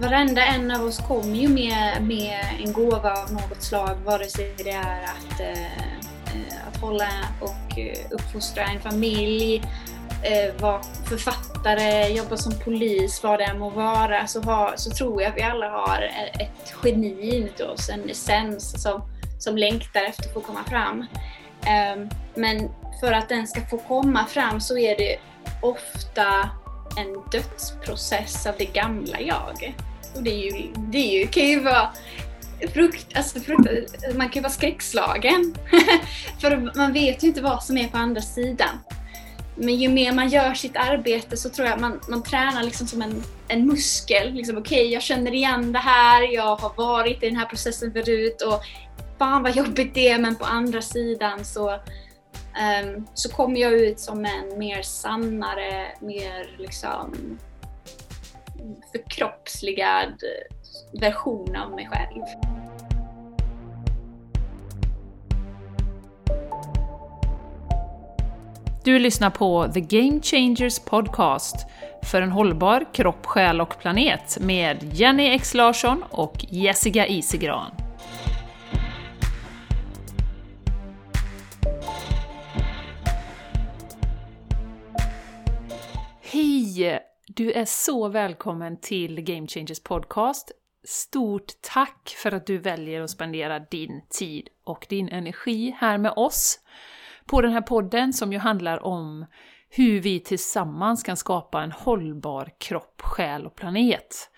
varenda en av oss kommer ju med, med en gåva av något slag, vare sig det är att, eh, eh att hålla och eh, uppfostra en familj, eh, vara författare, jobba som polis, vad det än må vara, så, har, så tror jag att vi alla har ett geni inuti oss, en essens som, som längtar efter att få komma fram. Eh, men för att den ska få komma fram så är det ofta en dödsprocess av det gamla jag. Och det, är ju, det är ju, kan ju vara frukt, alltså frukt, man kan ju vara skräckslagen. För man vet ju inte vad som är på andra sidan. Men ju mer man gör sitt arbete så tror jag man, man tränar liksom som en, en muskel. Liksom, Okej, okay, jag känner igen det här, jag har varit i den här processen förut och fan vad jobbigt det är men på andra sidan så, um, så kommer jag ut som en mer sannare, mer liksom förkroppsligad version av mig själv. Du lyssnar på The Game Changers Podcast för en hållbar kropp, själ och planet med Jenny X Larsson och Jessica Isegran. Hej! Du är så välkommen till Game Changers Podcast. Stort tack för att du väljer att spendera din tid och din energi här med oss på den här podden som ju handlar om hur vi tillsammans kan skapa en hållbar kropp, själ och planet.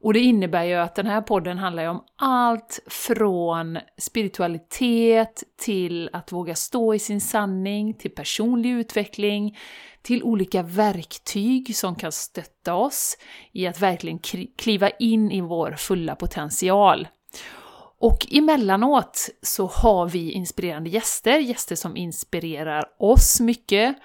Och det innebär ju att den här podden handlar om allt från spiritualitet till att våga stå i sin sanning, till personlig utveckling, till olika verktyg som kan stötta oss i att verkligen kliva in i vår fulla potential. Och emellanåt så har vi inspirerande gäster, gäster som inspirerar oss mycket.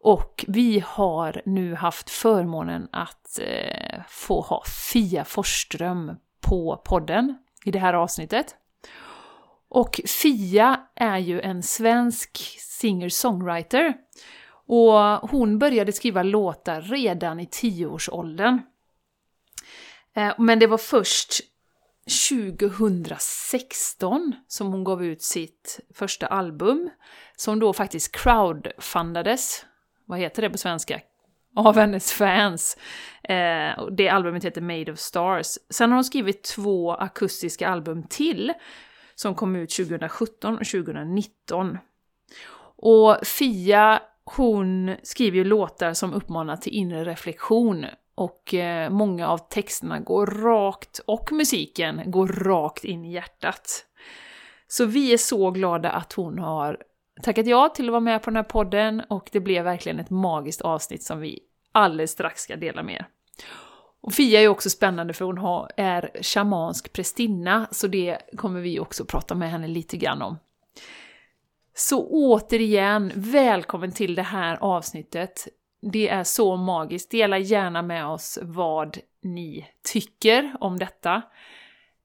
Och vi har nu haft förmånen att eh, få ha Fia Forsström på podden i det här avsnittet. Och Fia är ju en svensk singer-songwriter. Och hon började skriva låtar redan i tioårsåldern. Eh, men det var först 2016 som hon gav ut sitt första album, som då faktiskt crowdfundades, vad heter det på svenska? Av hennes fans. Eh, det albumet heter Made of Stars. Sen har hon skrivit två akustiska album till, som kom ut 2017 och 2019. Och Fia, hon skriver ju låtar som uppmanar till inre reflektion och eh, många av texterna går rakt, och musiken går rakt in i hjärtat. Så vi är så glada att hon har tackat ja till att vara med på den här podden och det blev verkligen ett magiskt avsnitt som vi alldeles strax ska dela med er. Och Fia är ju också spännande för hon är shamansk prästinna, så det kommer vi också prata med henne lite grann om. Så återigen, välkommen till det här avsnittet. Det är så magiskt. Dela gärna med oss vad ni tycker om detta.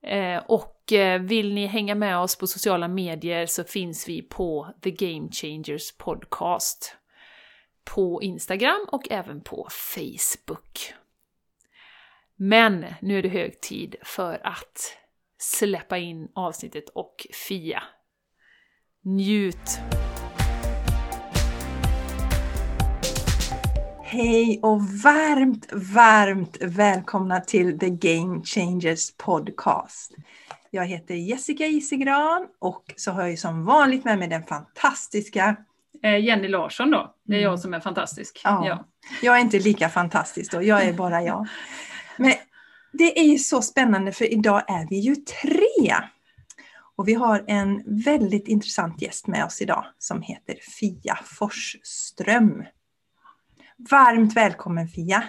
Eh, och eh, vill ni hänga med oss på sociala medier så finns vi på The Game Changers Podcast. På Instagram och även på Facebook. Men nu är det hög tid för att släppa in avsnittet och Fia. Njut! Hej och varmt, varmt välkomna till The Game Changers Podcast. Jag heter Jessica Isigran och så har jag som vanligt med mig den fantastiska eh, Jenny Larsson då. Det är jag mm. som är fantastisk. Ja. ja. Jag är inte lika fantastisk då, jag är bara jag. Men det är ju så spännande för idag är vi ju tre. Och vi har en väldigt intressant gäst med oss idag som heter Fia Forsström. Varmt välkommen Fia!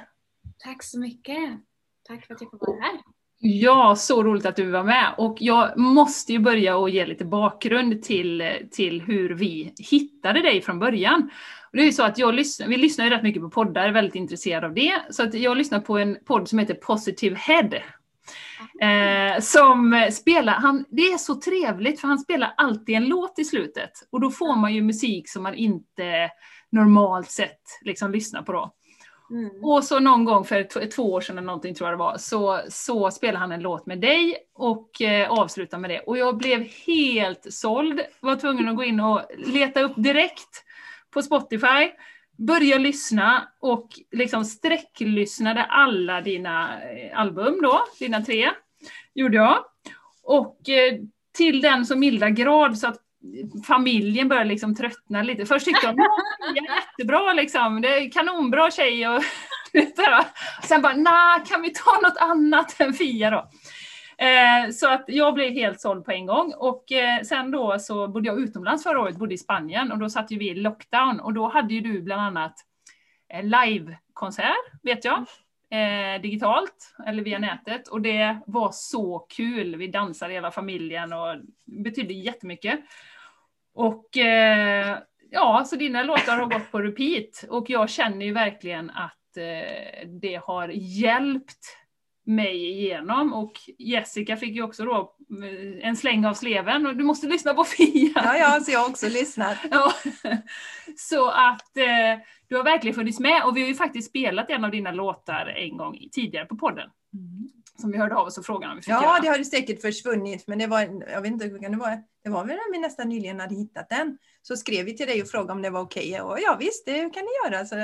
Tack så mycket! Tack för att jag får vara här. Ja, så roligt att du var med. Och jag måste ju börja och ge lite bakgrund till, till hur vi hittade dig från början. Och det är ju så att jag lyssnar, vi lyssnar ju rätt mycket på poddar, är väldigt intresserad av det. Så att jag lyssnar på en podd som heter Positive Head. Eh, som spelar, han, det är så trevligt för han spelar alltid en låt i slutet. Och då får man ju musik som man inte normalt sett liksom lyssnar på då. Mm. Och så någon gång för två år sedan eller någonting tror jag det var, så, så spelade han en låt med dig och eh, avslutade med det. Och jag blev helt såld, var tvungen att gå in och leta upp direkt på Spotify, börja lyssna och liksom sträcklyssnade alla dina eh, album då, dina tre, gjorde jag. Och eh, till den så milda grad så att eh, familjen började liksom tröttna lite. Först tyckte de att är jättebra liksom, det är kanonbra tjej och sen bara nej, kan vi ta något annat än Fia då? Eh, så att jag blev helt såld på en gång och eh, sen då så bodde jag utomlands förra året, bodde i Spanien och då satt ju vi i lockdown och då hade ju du bland annat eh, livekonsert, vet jag. Eh, digitalt eller via nätet och det var så kul. Vi dansade hela familjen och det betydde jättemycket. Och eh, ja, så dina låtar har gått på repeat och jag känner ju verkligen att eh, det har hjälpt mig igenom och Jessica fick ju också då eh, en släng av sleven och du måste lyssna på Fia. Ja, ja, så jag har också lyssnat. ja. Så att eh, du har verkligen funnits med och vi har ju faktiskt spelat en av dina låtar en gång tidigare på podden. Mm. Som vi hörde av oss och frågade om vi fick Ja, göra. det har det säkert försvunnit, men det var, jag vet inte hur kan det vara, det var väl när vi nästan nyligen hade hittat den. Så skrev vi till dig och frågade om det var okej okay. och ja visst, det kan ni göra. Så,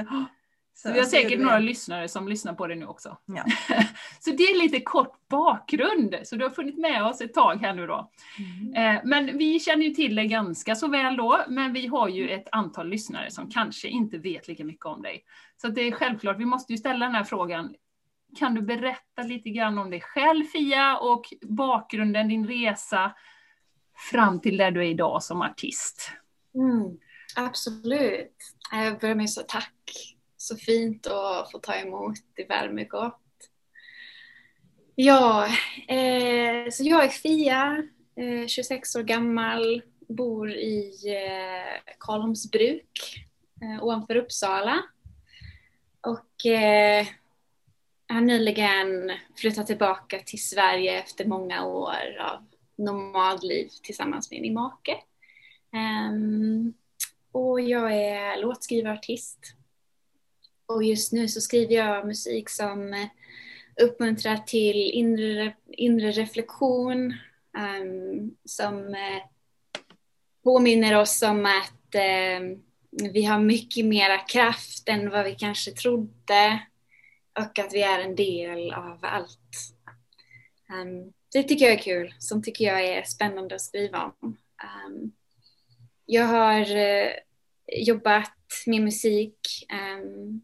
så, vi har säkert några lyssnare som lyssnar på det nu också. Ja. så det är lite kort bakgrund, så du har funnits med oss ett tag här nu då. Mm. Eh, men vi känner ju till dig ganska så väl då, men vi har ju ett antal lyssnare som kanske inte vet lika mycket om dig. Så det är självklart, vi måste ju ställa den här frågan. Kan du berätta lite grann om dig själv Fia och bakgrunden, din resa fram till där du är idag som artist? Mm, absolut. Jag börjar med att tack så fint att få ta emot. Det värmer gott. Ja, eh, så jag är Fia, eh, 26 år gammal, bor i eh, Karlholmsbruk eh, ovanför Uppsala. Och eh, har nyligen flyttat tillbaka till Sverige efter många år av nomadliv tillsammans med min make. Um, och jag är låtskrivarartist och just nu så skriver jag musik som eh, uppmuntrar till inre, inre reflektion, um, som uh, påminner oss om att uh, vi har mycket mera kraft än vad vi kanske trodde och att vi är en del av allt. Um, det tycker jag är kul, som tycker jag är spännande att skriva om. Um, jag har uh, jobbat med musik um,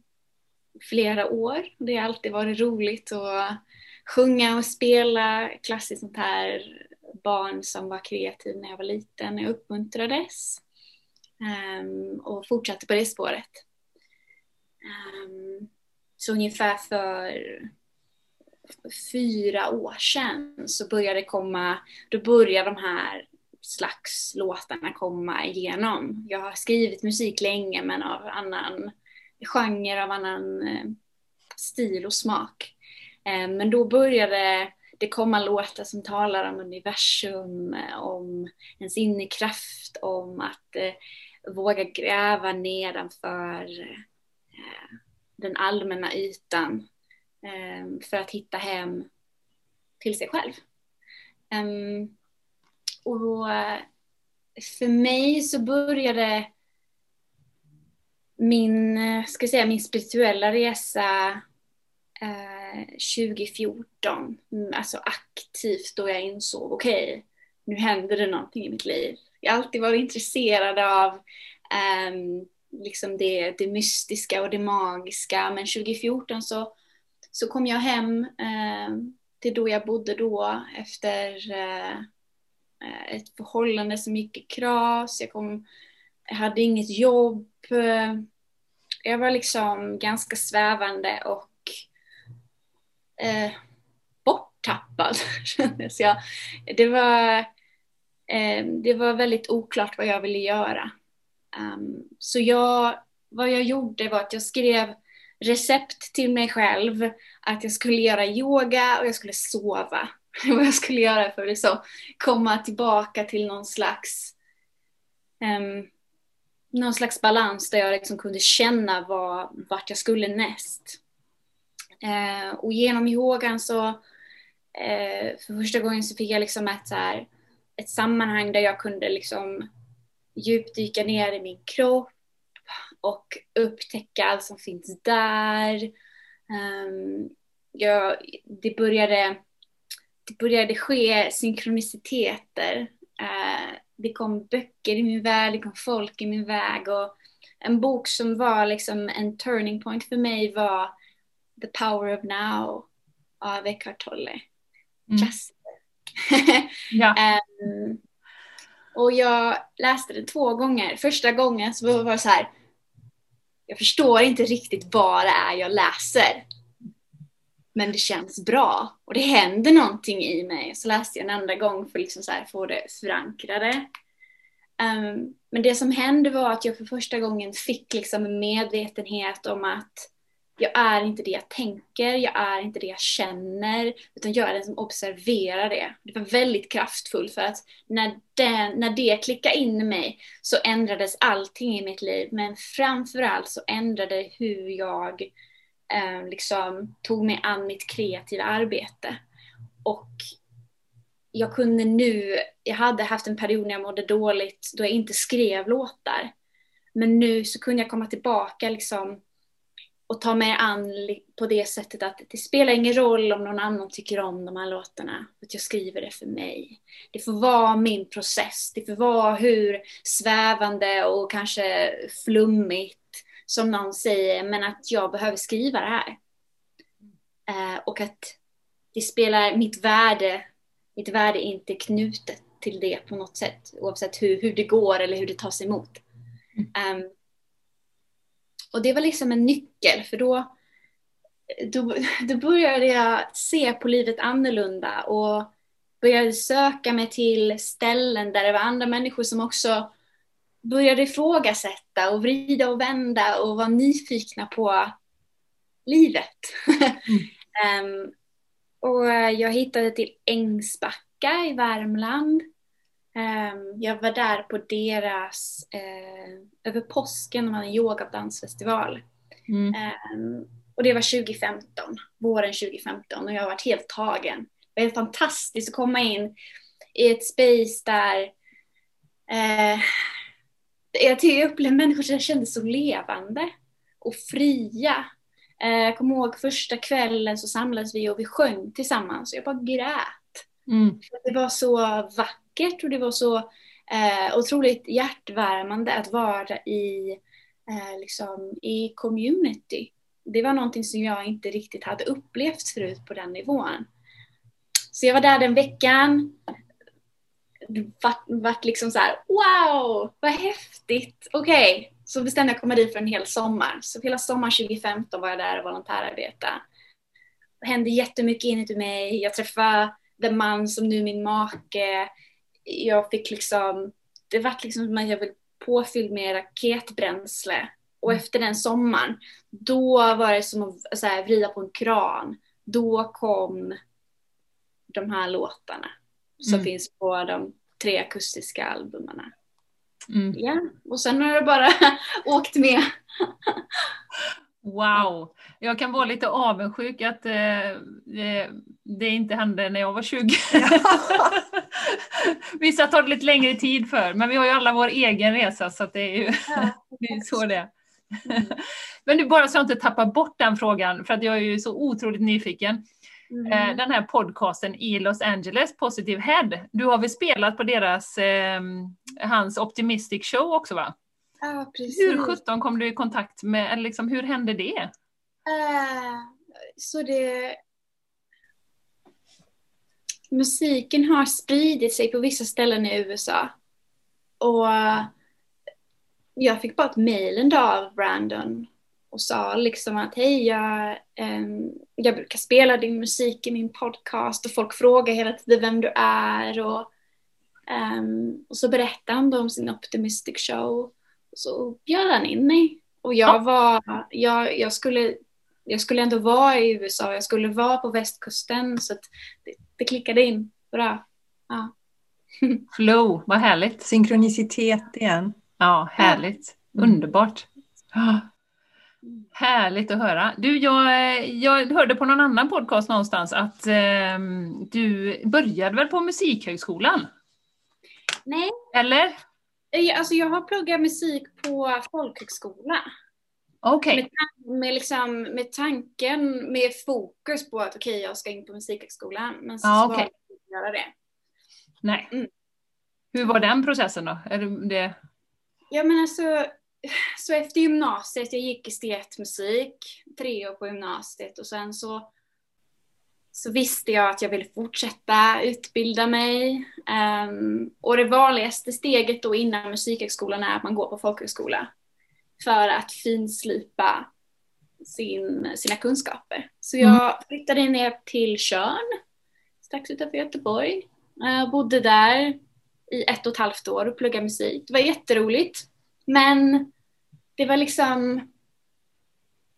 flera år. Det har alltid varit roligt att sjunga och spela klassiskt sånt här barn som var kreativ när jag var liten. Jag uppmuntrades um, och fortsatte på det spåret. Um, så ungefär för fyra år sedan så började det komma, då började de här slags låtarna komma igenom. Jag har skrivit musik länge men av annan genre av annan eh, stil och smak. Eh, men då började det komma låtar som talar om universum, eh, om ens inre kraft, om att våga gräva nedanför den allmänna ytan för att hitta hem till sig själv. Ehm, och för mig så började min, eh, ska ska säga, min spirituella resa eh, 2014, mm, alltså aktivt då jag insåg, okej, okay, nu händer det någonting i mitt liv. Jag har alltid varit intresserad av eh, liksom det, det mystiska och det magiska, men 2014 så, så kom jag hem eh, till då jag bodde då efter eh, eh, ett förhållande som gick i kras. Jag kom jag hade inget jobb. Eh, jag var liksom ganska svävande och eh, borttappad kändes jag. Det var, eh, det var väldigt oklart vad jag ville göra. Um, så jag, vad jag gjorde var att jag skrev recept till mig själv att jag skulle göra yoga och jag skulle sova. vad jag skulle göra för att liksom komma tillbaka till någon slags um, någon slags balans där jag liksom kunde känna var, vart jag skulle näst. Eh, och genom yogan så, eh, för första gången så fick jag liksom ett, så här, ett sammanhang där jag kunde liksom djupdyka ner i min kropp och upptäcka allt som finns där. Eh, jag, det, började, det började ske synkroniciteter. Eh, det kom böcker i min värld, det kom folk i min väg och en bok som var liksom en turning point för mig var The Power of Now av Eckhart Tolle. Mm. ja. um, och jag läste den två gånger. Första gången så var det så här, jag förstår inte riktigt vad det är jag läser. Men det känns bra och det händer någonting i mig. Så läste jag en andra gång för liksom att få det förankrade. Um, men det som hände var att jag för första gången fick liksom en medvetenhet om att jag är inte det jag tänker, jag är inte det jag känner, utan jag är den som observerar det. Det var väldigt kraftfullt för att när, den, när det klickade in i mig så ändrades allting i mitt liv, men framförallt så ändrade hur jag eh, liksom tog mig an mitt kreativa arbete. Och jag kunde nu, jag hade haft en period när jag mådde dåligt då jag inte skrev låtar. Men nu så kunde jag komma tillbaka liksom och ta mig an på det sättet att det spelar ingen roll om någon annan tycker om de här låtarna. Att jag skriver det för mig. Det får vara min process. Det får vara hur svävande och kanske flummigt som någon säger, men att jag behöver skriva det här. Eh, och att det spelar mitt värde, mitt värde är inte knutet till det på något sätt, oavsett hur, hur det går eller hur det tas emot. Um, och det var liksom en nyckel för då, då, då började jag se på livet annorlunda och började söka mig till ställen där det var andra människor som också började ifrågasätta och vrida och vända och vara nyfikna på livet. Mm. um, och jag hittade till Ängsbacka i Värmland Um, jag var där på deras, uh, över påsken, de hade en yoga och dansfestival. Mm. Um, och det var 2015, våren 2015 och jag har varit helt tagen. Det var helt fantastiskt att komma in i ett space där uh, jag upplevde människor som kändes så levande och fria. Uh, jag kommer ihåg första kvällen så samlades vi och vi sjöng tillsammans och jag bara grät. Mm. Det var så vackert vackert och det var så eh, otroligt hjärtvärmande att vara i, eh, liksom, i community. Det var någonting som jag inte riktigt hade upplevt förut på den nivån. Så jag var där den veckan. Vart, vart liksom så här, wow, vad häftigt, okej. Okay. Så bestämde jag att komma dit för en hel sommar. Så hela sommaren 2015 var jag där och volontärarbetade. Det hände jättemycket inuti mig. Jag träffade den man som nu är min make jag fick liksom, det var liksom som att jag blev påfylld med raketbränsle. Och efter den sommaren, då var det som att så här, vrida på en kran. Då kom de här låtarna som mm. finns på de tre akustiska albumen. Mm. Ja, och sen har jag bara åkt med. Wow! Jag kan vara lite avundsjuk att eh, det, det, inte hände när jag var 20. Vissa tar det lite längre tid för, men vi har ju alla vår egen resa så det är ju det är så det är. Mm. men du, bara så jag inte tappar bort den frågan, för att jag är ju så otroligt nyfiken. Mm. Eh, den här podcasten i Los Angeles, Positive Head, du har väl spelat på deras, eh, hans Optimistic Show också va? Ja, precis. Hur sjutton kom du i kontakt med, eller liksom, hur hände det? Uh, så det... Musiken har spridit sig på vissa ställen i USA. Och jag fick bara ett mail en dag av Brandon och sa liksom att hej, jag, um, jag brukar spela din musik i min podcast och folk frågar hela tiden vem du är. Och, um, och så berättade han då om sin Optimistic Show så bjöd han in mig. Och jag var, jag, jag, skulle, jag skulle ändå vara i USA, jag skulle vara på västkusten så det, det klickade in bra. Ja. Flow, vad härligt. Synkronicitet igen. Ja, härligt. Underbart! Härligt att höra. Du, jag, jag hörde på någon annan podcast någonstans att eh, du började väl på Musikhögskolan? Nej. Eller? Alltså jag har pluggat musik på folkhögskola. Okay. Med, med, liksom, med tanken, med fokus på att okej, okay, jag ska in på Musikhögskolan. Men så ah, okay. jag göra det. Nej. Mm. Hur var den processen då? Är det... Ja men alltså, så efter gymnasiet, jag gick estetmusik, tre år på gymnasiet och sen så så visste jag att jag ville fortsätta utbilda mig. Um, och det vanligaste steget då innan musikhögskolan är att man går på folkhögskola. För att finslipa sin, sina kunskaper. Så jag mm. flyttade ner till Tjörn, strax utanför Göteborg. Jag bodde där i ett och ett halvt år och pluggade musik. Det var jätteroligt. Men det var liksom...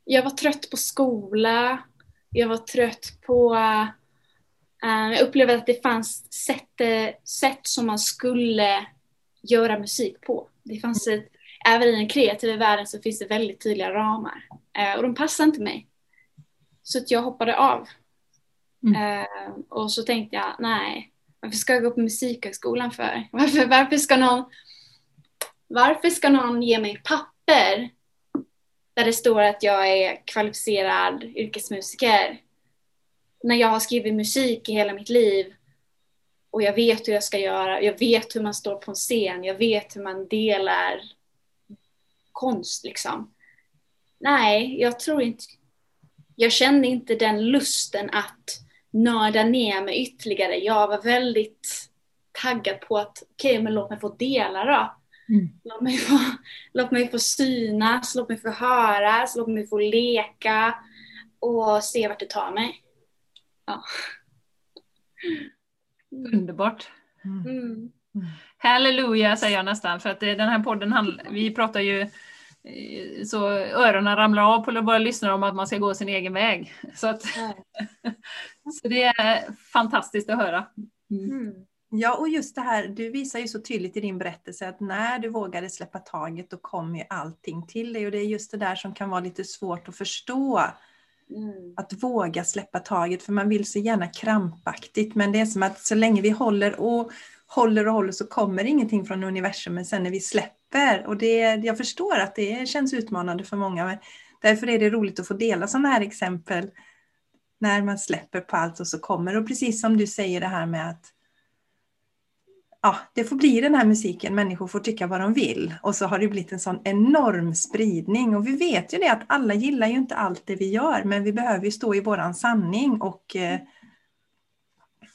Jag var trött på skola. Jag var trött på... Uh, jag upplevde att det fanns sätt, sätt som man skulle göra musik på. Det fanns ett, även i den kreativa världen så finns det väldigt tydliga ramar. Uh, och de passade inte mig. Så att jag hoppade av. Mm. Och så tänkte jag, nej, varför ska jag gå på musikhögskolan för? Varför, varför, ska någon, varför ska någon ge mig papper där det står att jag är kvalificerad yrkesmusiker när jag har skrivit musik i hela mitt liv och jag vet hur jag ska göra, jag vet hur man står på en scen, jag vet hur man delar konst liksom. Nej, jag tror inte, jag kände inte den lusten att nörda ner mig ytterligare. Jag var väldigt taggad på att okej, okay, men låt mig få dela då. Mm. Låt, mig få, låt mig få synas, låt mig få höras, låt mig få leka och se vart det tar mig. Ja. Underbart. Mm. mm. Halleluja säger jag nästan, för att den här podden, vi pratar ju eh, så öronen ramlar av på våra lyssnare om att man ska gå sin egen väg. Så, att, så det är fantastiskt att höra. Mm. Ja, och just det här, du visar ju så tydligt i din berättelse att när du vågade släppa taget då kom ju allting till dig och det är just det där som kan vara lite svårt att förstå. Mm. Att våga släppa taget för man vill så gärna krampaktigt men det är som att så länge vi håller och håller och håller så kommer ingenting från universum men sen när vi släpper och det, jag förstår att det känns utmanande för många men därför är det roligt att få dela sådana här exempel när man släpper på allt och så kommer och precis som du säger det här med att ja, det får bli den här musiken, människor får tycka vad de vill. Och så har det blivit en sån enorm spridning. Och vi vet ju det att alla gillar ju inte allt det vi gör, men vi behöver ju stå i våran sanning och eh,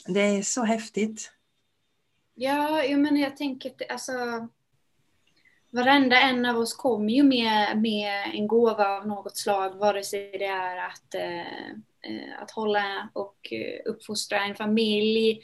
det är så häftigt. Ja, jag menar jag tänker alltså Varenda en av oss kommer ju med, med en gåva av något slag, vare sig det är att, eh, eh att hålla och eh, uppfostra en familj,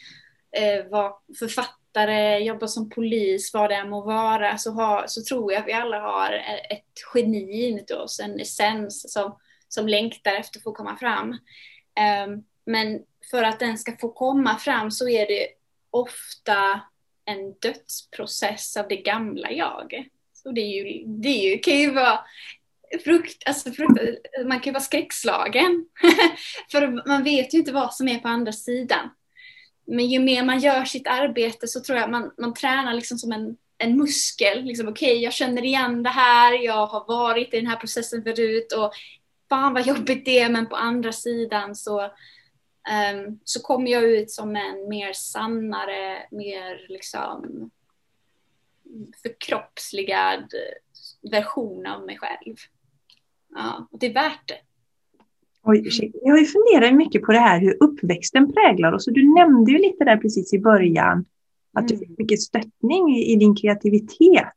eh, vara författare författare, jobba som polis, vad det än må vara, så, har, så tror jag att vi alla har e-, ett geni inuti oss, en essens som, som längtar efter att få komma fram. Um, men för att den ska få komma fram så är det ofta en dödsprocess av det gamla jag. Så det, är ju, det är ju, kan ju vara frukt, alltså frukt, man kan ju vara skräckslagen. för man vet ju inte vad som är på andra sidan men ju mer man gör sitt arbete så tror jag man, man tränar liksom som en, en muskel. Liksom, Okej, okay, jag känner igen det här, jag har varit i den här processen förut och fan vad jobbigt det är, men på andra sidan så, um, så kommer jag ut som en mer sannare, mer liksom förkroppsligad version av mig själv. Ja, och det är värt det. Oj, jag har ju funderat mycket på det här hur uppväxten präglar oss. Du nämnde ju lite där precis i början att du mm. fick mycket stöttning i, din kreativitet.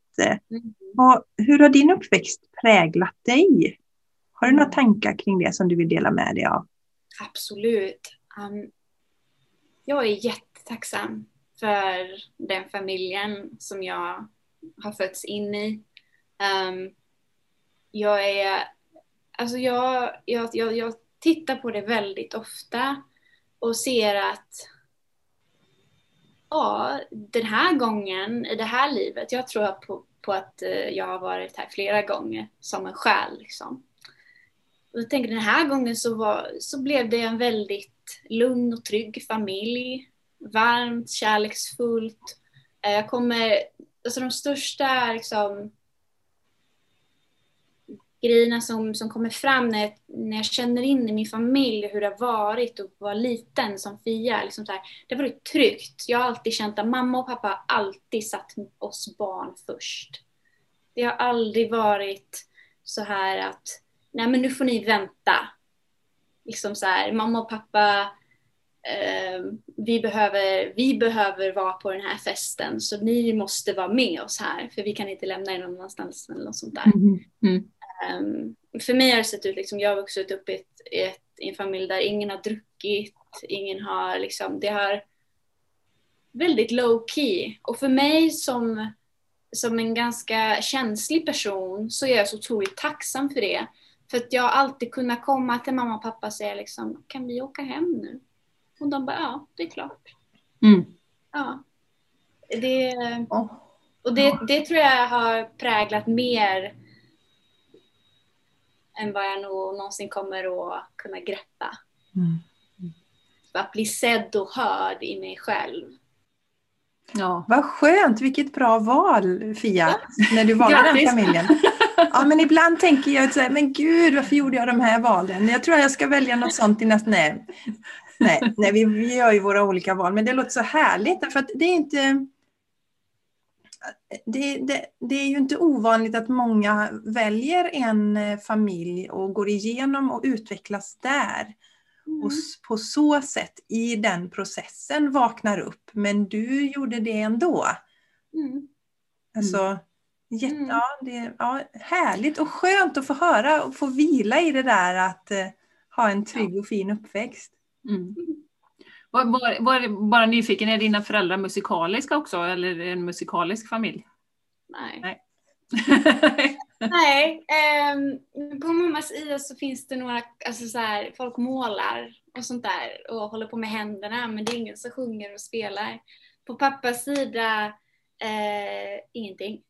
Mm. Och hur har din uppväxt präglat dig? Har du några tankar kring det som du vill dela med dig av? Absolut. Um, jag är jättetacksam för den familjen som jag har fötts in i. Um, jag är alltså jag, jag, jag, jag tittar på det väldigt ofta och ser att ja, den här gången i det här livet, jag tror på, på att eh, jag har varit här flera gånger som en själ. Liksom. Och jag tänker den här gången så, var, så blev det en väldigt lugn och trygg familj. Varmt, kärleksfullt. Eh, jag kommer, alltså de största liksom, grejerna som, som kommer fram när jag, när jag känner in i min familj hur det har varit att vara liten som Fia. Liksom så här, det har varit tryggt. Jag har alltid känt att mamma och pappa har alltid satt oss barn först. Det har aldrig varit så här att nej men nu får ni vänta. Liksom så här, mamma och pappa eh, vi, behöver, vi behöver vara på den här festen så ni måste vara med oss här för vi kan inte lämna er någon annanstans eller något sånt där. Mm-hmm. Mm. Mm. Um, för mig har det sett ut, liksom, jag har vuxit upp i, ett, i, ett, i en familj där ingen har druckit, ingen har liksom, det har väldigt low key. Och för mig som, som en ganska känslig person så är jag så otroligt tacksam för det. För att jag har alltid kunnat komma till mamma och pappa och säga liksom, kan vi åka hem nu? Och de bara, ja, det är klart. Mm. Ja. Det, och det, det tror jag har präglat mer än vad jag nog någonsin kommer att kunna greppa. Mm. Att bli sedd och hörd i mig själv. Ja. Vad skönt, vilket bra val Fia, ja. när du valde den familjen. Ja, men ibland tänker jag så här, men gud varför gjorde jag de här valen? Jag tror jag ska välja något sånt i nästa... Nej, nej, nej vi, vi gör ju våra olika val, men det låter så härligt för att det är inte det, det, det, är ju inte ovanligt att många väljer en eh, familj och går igenom och utvecklas där. Mm. Och på så sätt i den processen vaknar upp. Men du gjorde det ändå. Mm. Alltså, jätte, mm. ja, det, ja, härligt och skönt att få höra och få vila i det där att eh, ha en trygg och fin uppväxt. Mm. Var, var, var, bara nyfiken, är dina föräldrar musikaliska också eller en musikalisk familj? Nej. Nej. Nej, um, på mammas sida så finns det några, alltså så här, folk målar och sånt där och håller på med händerna men det är ingen som sjunger och spelar. På pappas sida, uh, ingenting.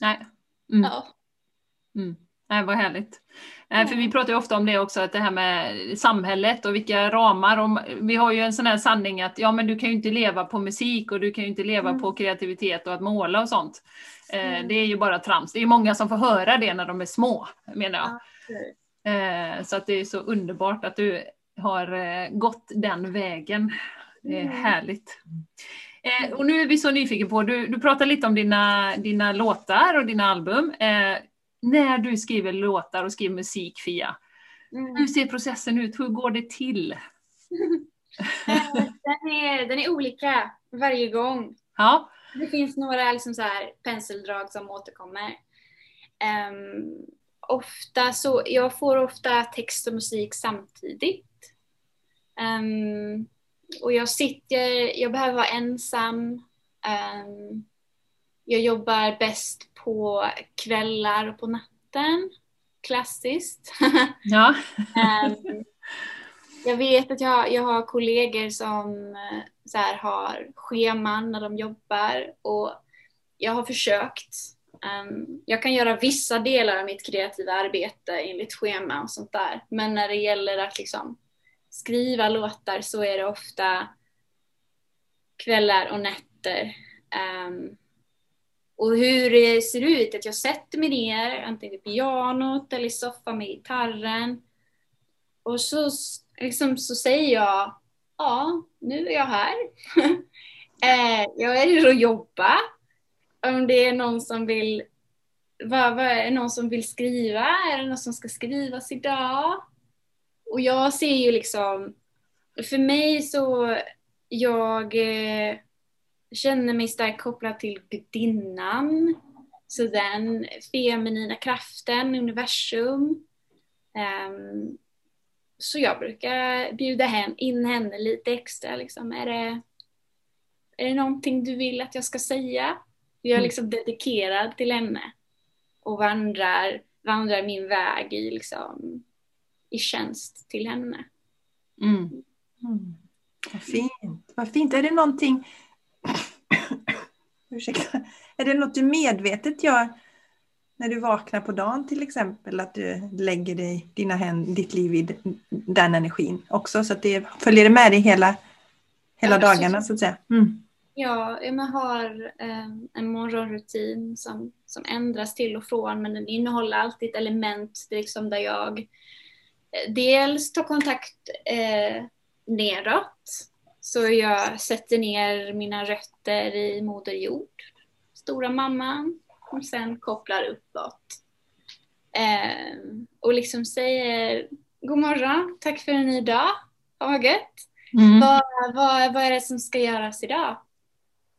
Nej. Mm. Ja. Mm. Nej, vad härligt. Mm. För vi pratar ju ofta om det också, att det här med samhället och vilka ramar. Och vi har ju en sån här sanning att ja, men du kan ju inte leva på musik och du kan ju inte leva mm. på kreativitet och att måla och sånt. Eh, mm. Det är ju bara trams. Det är många som får höra det när de är små, menar jag. Okay. Så att det är så underbart att du har eh, gått den vägen. Det är mm. härligt. Och nu är vi så nyfikna på, du, du pratar lite om dina, dina låtar och dina album när du skriver låtar och skriver musik, Fia, mm. hur ser processen ut? Hur går det till? Eh, den, är, den är olika varje gång. Ja. Det finns några liksom så här penseldrag som återkommer. Um, ofta så, jag får ofta text och musik samtidigt. Um, och jag sitter, jag behöver vara ensam. Um, jag jobbar bäst på kvällar och på natten. Klassiskt. Ja. um, jag vet att jag, jag har kollegor som eh, så här, har scheman när de jobbar och jag har försökt. Um, jag kan göra vissa delar av mitt kreativa arbete enligt schema och sånt där. Men när det gäller att liksom skriva låtar så är det ofta kvällar och nätter. Um, och hur det ser ut, att jag sätter mig ner antingen vid pianot eller i soffan med gitarren. Och så, liksom, så säger jag, ja, nu är jag här. eh, jag är här och jobba. Om det är någon som vill vad, vad, är någon som vill skriva? Är det någon som ska skrivas idag? Och jag ser ju liksom, för mig så, jag eh, känner mig starkt kopplad till gudinnan. Så den feminina kraften, universum. Um, så jag brukar bjuda in henne lite extra. Liksom. Är, det, är det någonting du vill att jag ska säga? Jag är mm. liksom dedikerad till henne och vandrar, vandrar min väg i, liksom, i tjänst till henne. Mm. Mm. Vad fint. Vad fint. Är det någonting Ursäkta. Är det något du medvetet gör när du vaknar på dagen till exempel? Att du lägger dig, dina händer, ditt liv i den energin också så att det följer med dig hela, hela ja, dagarna så att säga? Mm. Ja, jag har eh, en morgonrutin som, som ändras till och från men den innehåller alltid ett element liksom där jag eh, dels tar kontakt eh, neråt. Så jag sätter ner mina rötter i Moder Jord, stora mamman, och sen kopplar uppåt. Eh, och liksom säger God morgon, tack för en ny dag, vad gött. Mm. Vad, vad, vad är det som ska göras idag?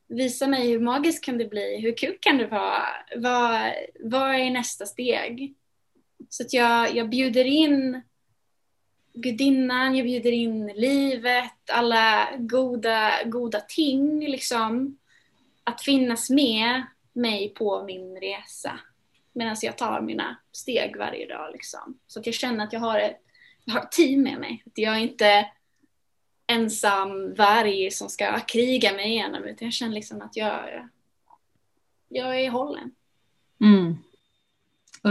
Visa mig hur magiskt kan det bli? Hur kul kan det vara? Vad, vad är nästa steg? Så att jag, jag bjuder in gudinnan, jag bjuder in livet, alla goda, goda ting liksom. Att finnas med mig på min resa medan jag tar mina steg varje dag. Liksom. Så att jag känner att jag har ett, jag har ett team med mig. Att jag är inte ensam varg som ska kriga mig igenom utan jag känner liksom att jag, jag är hållen. Mm.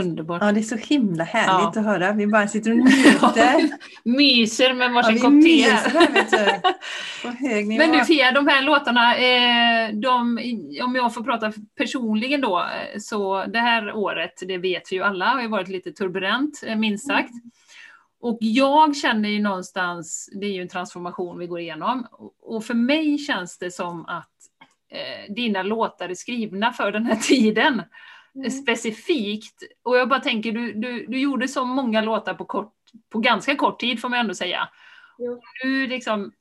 Underbart. Ja, det är så himla härligt ja. att höra. Vi bara sitter och njuter. myser med varsin ja, kopp te. Men du Fia, de här låtarna, eh, de, om jag får prata personligen då, eh, så det här året, det vet vi ju alla, har ju varit lite turbulent, eh, minst sagt. Mm. Och jag känner ju någonstans, det är ju en transformation vi går igenom, och för mig känns det som att eh, dina låtar är skrivna för den här tiden. Mm. specifikt. Och jag bara tänker, du, du, du gjorde så många låtar på, kort, på ganska kort tid får man ändå säga. Jo. Du liksom,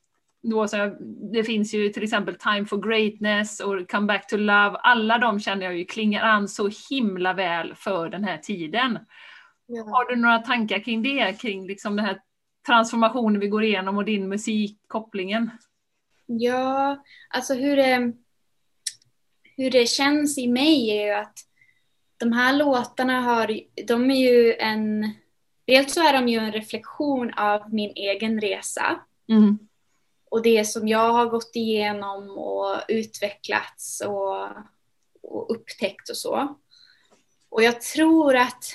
då så, det finns ju till exempel Time for Greatness och Come Back to Love. Alla de känner jag ju klingar an så himla väl för den här tiden. Ja. Har du några tankar kring det? Kring liksom den här transformationen vi går igenom och din musikkopplingen? Ja, alltså hur det, hur det känns i mig är ju att de här låtarna har, de är ju en, dels så är de ju en reflektion av min egen resa. Mm. Och det som jag har gått igenom och utvecklats och, och upptäckt och så. Och jag tror att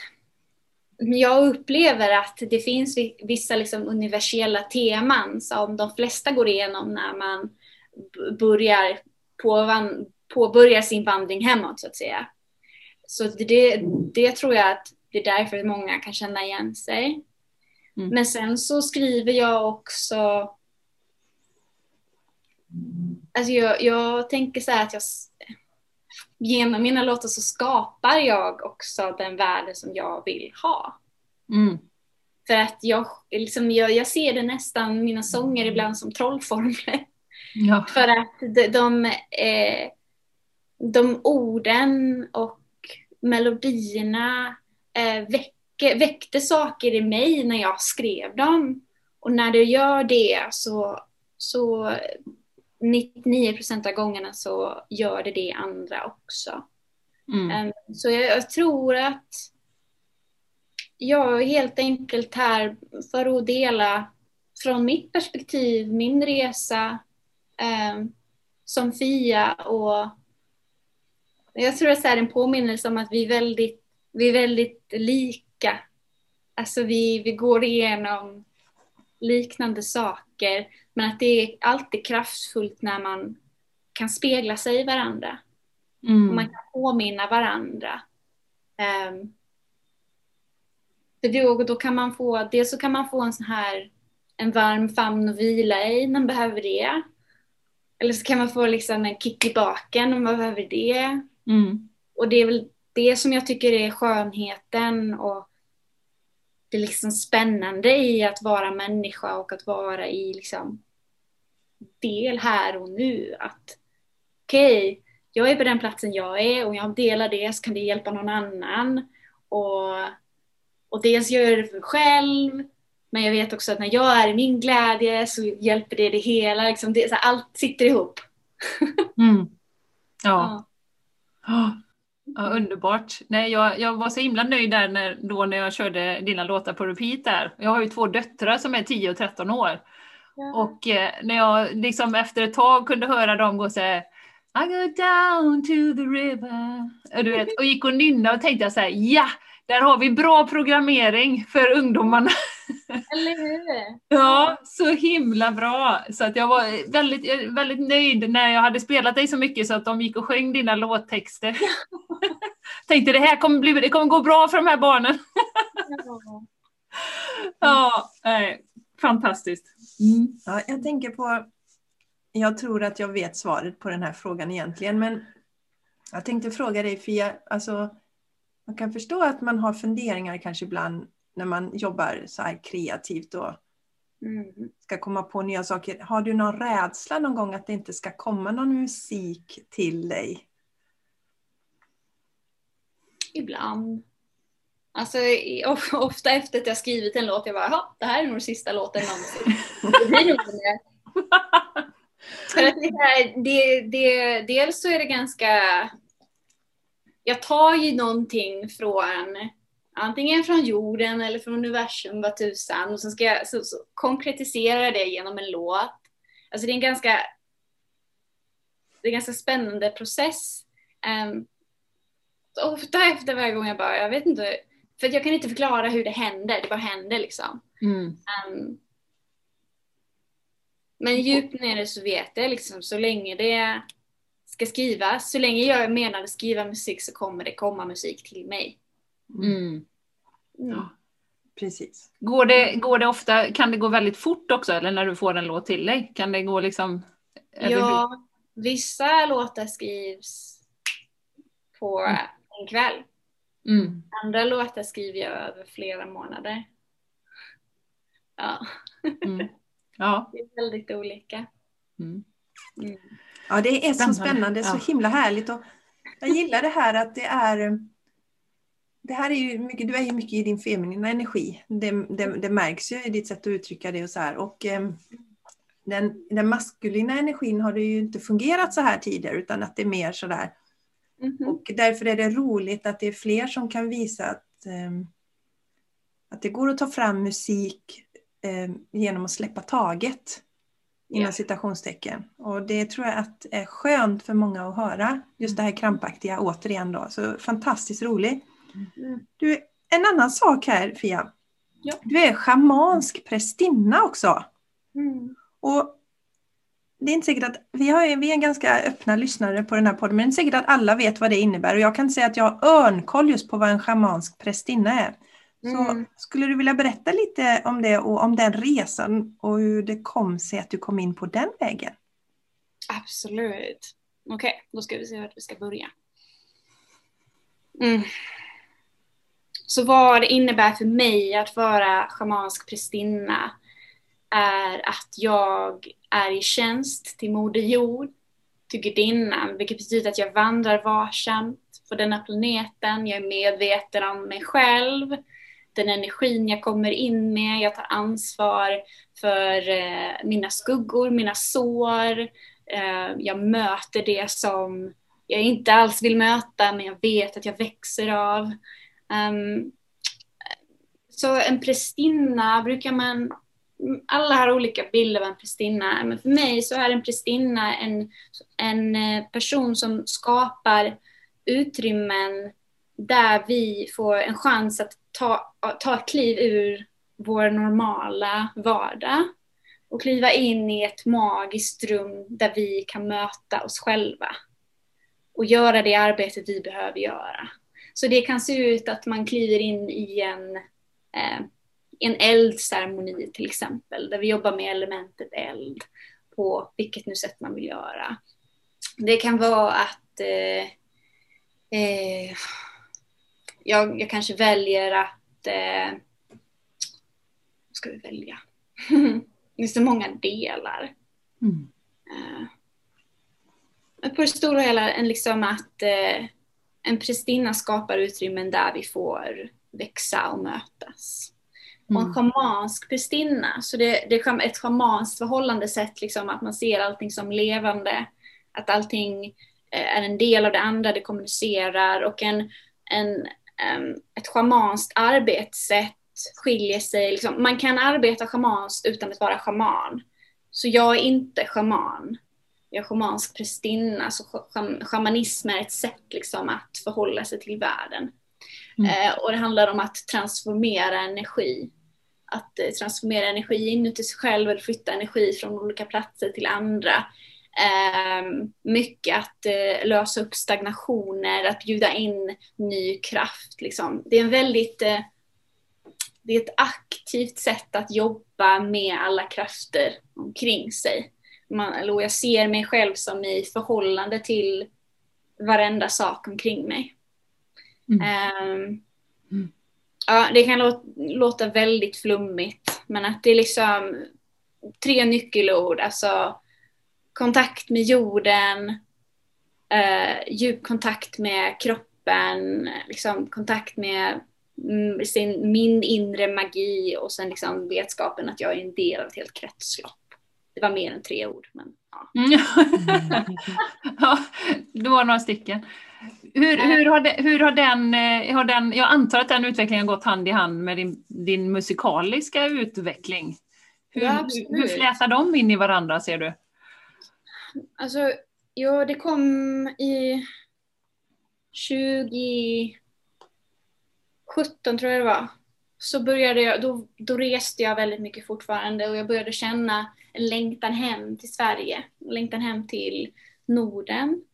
jag upplever att det finns vissa liksom universella teman som de flesta går igenom när man börjar påbörja sin vandring hemåt så att säga. Så det, det tror jag att det är därför många kan känna igen sig. Mm. Men sen så skriver jag också Alltså jag, jag tänker så här att jag genom mina låtar så skapar jag också den världen som jag vill ha. Mm. För att jag, liksom, jag, jag ser det nästan, mina sånger ibland som trollformler. Ja. För att de, de, eh, de orden och melodierna eh, väcke, väckte saker i mig när jag skrev dem. Och när det gör det så, så 99 procent av gångerna så gör det det andra också. Mm. Um, så jag, jag, tror att jag helt enkelt här för att dela från mitt perspektiv, min resa um, som Fia och jag tror att det är en påminnelse om att vi är väldigt, vi är väldigt lika. Alltså vi, vi går igenom liknande saker. Men att det är alltid kraftfullt när man kan spegla sig i varandra. Mm. Och man kan påminna varandra. Um, för då, då kan man få, dels så kan man få en sån här en varm famn att vila i när man behöver det. Eller så kan man få liksom en kick i baken om man behöver det. Mm. Och det är väl det som jag tycker är skönheten och det liksom spännande i att vara människa och att vara i liksom del här och nu. Att okej, okay, jag är på den platsen jag är och jag delar det så kan det hjälpa någon annan. Och, och dels gör jag det för mig själv men jag vet också att när jag är i min glädje så hjälper det det hela. Liksom det, så allt sitter ihop. Mm. Ja. ja. Ja, underbart. Nej, jag, jag var så himla nöjd där när, då när jag körde dina låtar på repeat där. Jag har ju två döttrar som är 10 och 13 år. Ja. Och eh, när jag liksom efter ett tag kunde höra dem gå så här, I go down to the river. Du vet, och gick och nynnade och tänkte jag så här, ja, där har vi bra programmering för ungdomarna. Eller hur? Ja, så himla bra. Så att jag var väldigt, väldigt nöjd när jag hade spelat dig så mycket så att de gick och sjöng dina låttexter. Tänkte det här kommer, bli, det kommer gå bra för de här barnen. ja, nej, fantastiskt. Mm. Ja, jag tänker på, jag tror att jag vet svaret på den här frågan egentligen, men jag tänkte fråga dig Fia, alltså man kan förstå att man har funderingar kanske ibland när man jobbar så här kreativt och mm. ska komma på nya saker. Har du någon rädsla någon gång att det inte ska komma någon musik till dig? Ibland. Alltså ofta efter att jag skrivit en låt, jag bara, ja, det här är nog sista låten någonsin. det blir nog För att det, det, det, dels så är det ganska jag tar ju någonting från antingen från jorden eller från universum, vad tusan, och sen ska jag så, så konkretisera det genom en låt. Alltså det är en ganska, det är en ganska spännande process. Um, ofta efter varje gång jag bara, jag vet inte, för jag kan inte förklara hur det händer, det bara händer liksom. Mm. Um, men djupt nere så vet jag liksom, så länge det ska skrivas. Så länge jag menar att skriva musik så kommer det komma musik till mig. Mm. Mm. Ja, precis. Går det, går det ofta, kan det gå väldigt fort också eller när du får en låt till dig? Kan det gå liksom? Ja, vissa låtar skrivs på mm. en kväll. Mm. Andra låtar skriver jag över flera månader. Ja. Mm. ja. Det är väldigt olika. Mm. Ja, det är spännande. så spännande, så himla härligt. Och jag gillar det här att det är det här är ju mycket, du är ju mycket i din feminina energi. Det, det, det märks ju i ditt sätt att uttrycka det och så här. Och eh, den, den maskulina energin har det ju inte fungerat så här tidigare utan att det är mer så där. Mm -hmm. Och därför är det roligt att det är fler som kan visa att, eh, att det går att ta fram musik eh, genom att släppa taget inom yeah. citationstecken. Och det tror jag att är skönt för många att höra. Just det här krampaktiga återigen då. Så fantastiskt roligt. Mm. Du, en annan sak här Fia. Ja. Du är schamansk prästinna också. Mm. Och det är inte säkert att, vi, har, vi är ganska öppna lyssnare på den här podden, men det är inte säkert att alla vet vad det innebär. Och jag kan säga att jag har örnkoll just på vad en schamansk prästinna är. Så mm. skulle du vilja berätta lite om det och om den resan och hur det kom sig att du kom in på den vägen? Absolut. Okej, okay, då ska vi se vart vi ska börja. Mm. Så vad det innebär för mig att vara schamansk prästinna är att jag är i tjänst till Moder Jord, till gudinnan, vilket betyder att jag vandrar varsamt på denna planeten. Jag är medveten om mig själv, den energin jag kommer in med, jag tar ansvar för eh, mina skuggor, mina sår, eh, jag möter det som jag inte alls vill möta men jag vet att jag växer av. Um, så en prästinna brukar man, alla har olika bilder av en prästinna, men för mig så är en prästinna en, en eh, person som skapar utrymmen där vi får en chans att ta, ta ett kliv ur vår normala vardag och kliva in i ett magiskt rum där vi kan möta oss själva och göra det arbetet vi behöver göra. Så det kan se ut att man kliver in i en, eh, en eldceremoni till exempel, där vi jobbar med elementet eld på vilket nu sätt man vill göra. Det kan vara att eh, eh, jag, jag kanske väljer att... Eh, vad ska vi välja? det är så många delar. Mm. Eh, på det stora hela, en liksom att eh, en prästinna skapar utrymmen där vi får växa och mötas. Mm. Och en mm. schamansk prästinna, så det, det är ett schamanskt förhållande sätt liksom att man ser allting som levande, att allting eh, är en del av det andra, det kommunicerar och en, en ett schamanskt arbetssätt skiljer sig. Liksom, man kan arbeta schamanskt utan att vara schaman. Så jag är inte schaman. jag är schamansk prästinna, så shamanism är ett sätt liksom att förhålla sig till världen. Mm. Eh, och det handlar om att transformera energi. Att eh, transformera energi inuti sig själv eller flytta energi från olika platser till andra. Eh, mycket att eh, lösa upp stagnationer, att bjuda in ny kraft. Liksom. Det är en väldigt eh, det är ett aktivt sätt att jobba med alla krafter omkring sig. Man, eller jag ser mig själv som i förhållande till varenda sak omkring mig. Mm. Um, mm. Ja, det kan låta, låta väldigt flummigt, men att det är liksom tre nyckelord, alltså kontakt med jorden, uh, djup kontakt med kroppen, liksom kontakt med Mm, sin, min inre magi och sen liksom vetskapen att jag är en del av ett helt kretslopp. Det var mer än tre ord. Men, ja. Mm. ja, det var några stycken. Hur, hur, har, det, hur har, den, eh, har den, jag antar att den utvecklingen gått hand i hand med din, din musikaliska utveckling. Hur, ja, hur flätar de in i varandra ser du? Alltså, ja det kom i 20 17 tror jag det var, så började jag, då, då reste jag väldigt mycket fortfarande och jag började känna en längtan hem till Sverige, längtan hem till Norden.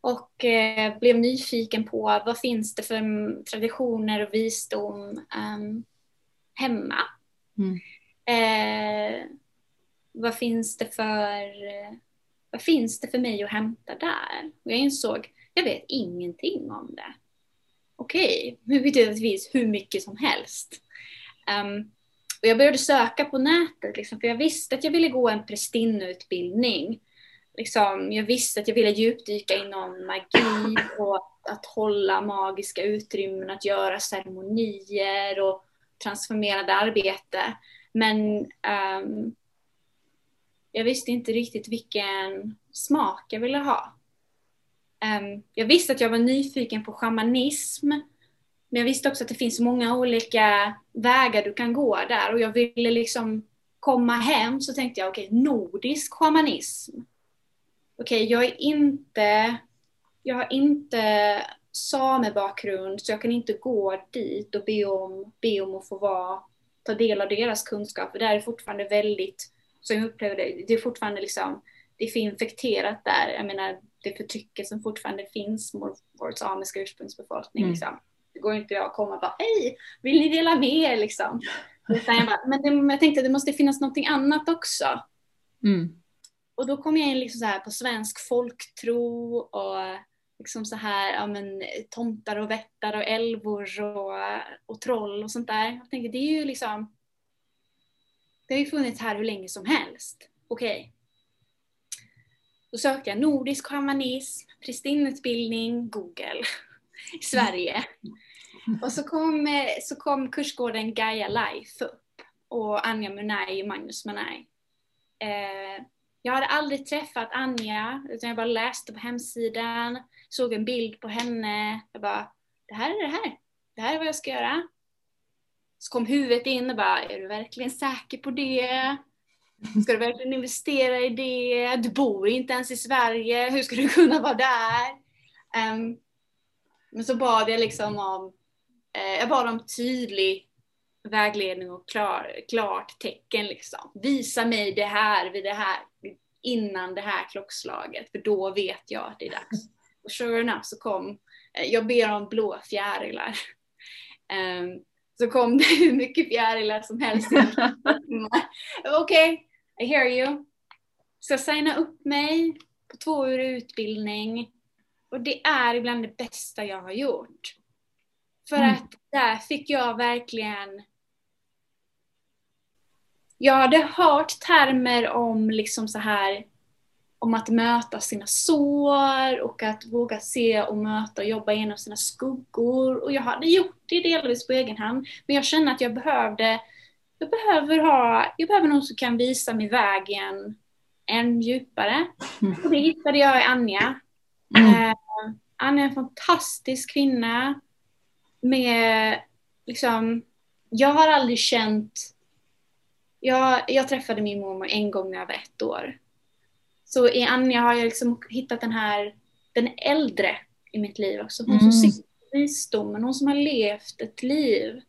Och eh, blev nyfiken på vad finns det för traditioner och visdom um, hemma. Mm. Eh, vad finns det för vad finns det för mig att hämta där? Och jag insåg, jag vet ingenting om det okej, okay, givetvis hur mycket som helst. Um, och jag började söka på nätet, liksom, för jag visste att jag ville gå en prästinneutbildning. Liksom, jag visste att jag ville djupdyka inom magi och att hålla magiska utrymmen, att göra ceremonier och transformerande arbete. Men um, jag visste inte riktigt vilken smak jag ville ha. Um, jag visste att jag var nyfiken på shamanism. Men jag visste också att det finns många olika vägar du kan gå där och jag ville liksom komma hem så tänkte jag okej, okay, nordisk shamanism. Okej, okay, jag är inte, jag har inte samebakgrund så jag kan inte gå dit och be om, be om att få vara, ta del av deras kunskap. Det det är fortfarande väldigt, som jag upplever det, det är fortfarande liksom, det är för infekterat där. Jag menar, det förtrycket som fortfarande finns mot vår samiska ursprungsbefolkning. Mm. Liksom. Det går inte att komma och bara hej, vill ni dela med er liksom? jag bara, men det, jag tänkte att det måste finnas någonting annat också. Mm. Och då kom jag in liksom så här på svensk folktro och liksom så här, ja men tomtar och vättar och älvor och, och troll och sånt där. Jag tänkte det är ju liksom, det har ju funnits här hur länge som helst. Okej, okay. Då sökte jag nordisk shamanism, pristinutbildning, Google, i Sverige. Och så kom, så kom kursgården Gaia Life upp och Anja Munay och Magnus Munay. Eh, jag hade aldrig träffat Anja, utan jag bara läste på hemsidan, såg en bild på henne. Jag bara, det här är det här. Det här är vad jag ska göra. Så kom huvudet in och bara, är du verkligen säker på det? Ska du verkligen investera i det? Du bor inte ens i Sverige, hur ska du kunna vara där? Um, men så bad jag liksom om, uh, jag bad om tydlig vägledning och klar, klart tecken liksom. Visa mig det här vid det här, innan det här klockslaget, för då vet jag att det är dags. Och sure enough så kom, uh, jag ber om blå fjärilar. Um, så kom det hur mycket fjärilar som helst. Okej, okay, i hear you. Så jag signa upp mig på två år utbildning. Och det är ibland det bästa jag har gjort. För mm. att där fick jag verkligen jag hade hört termer om liksom så här om att möta sina sår och att våga se och möta och jobba igenom sina skuggor. Och jag hade gjort det delvis på egen hand. Men jag kände att jag behövde jag behöver ha, jag behöver någon som kan visa mig vägen än djupare. Mm. Och det hittade jag i Anja. Mm. Eh, Anja är en fantastisk kvinna med liksom, jag har aldrig känt, jag, jag träffade min mormor en gång när jag var ett år. Så i Anja har jag liksom hittat den här, den äldre i mitt liv också. Hon Mm. som sitter med visdomen, hon som har levt ett liv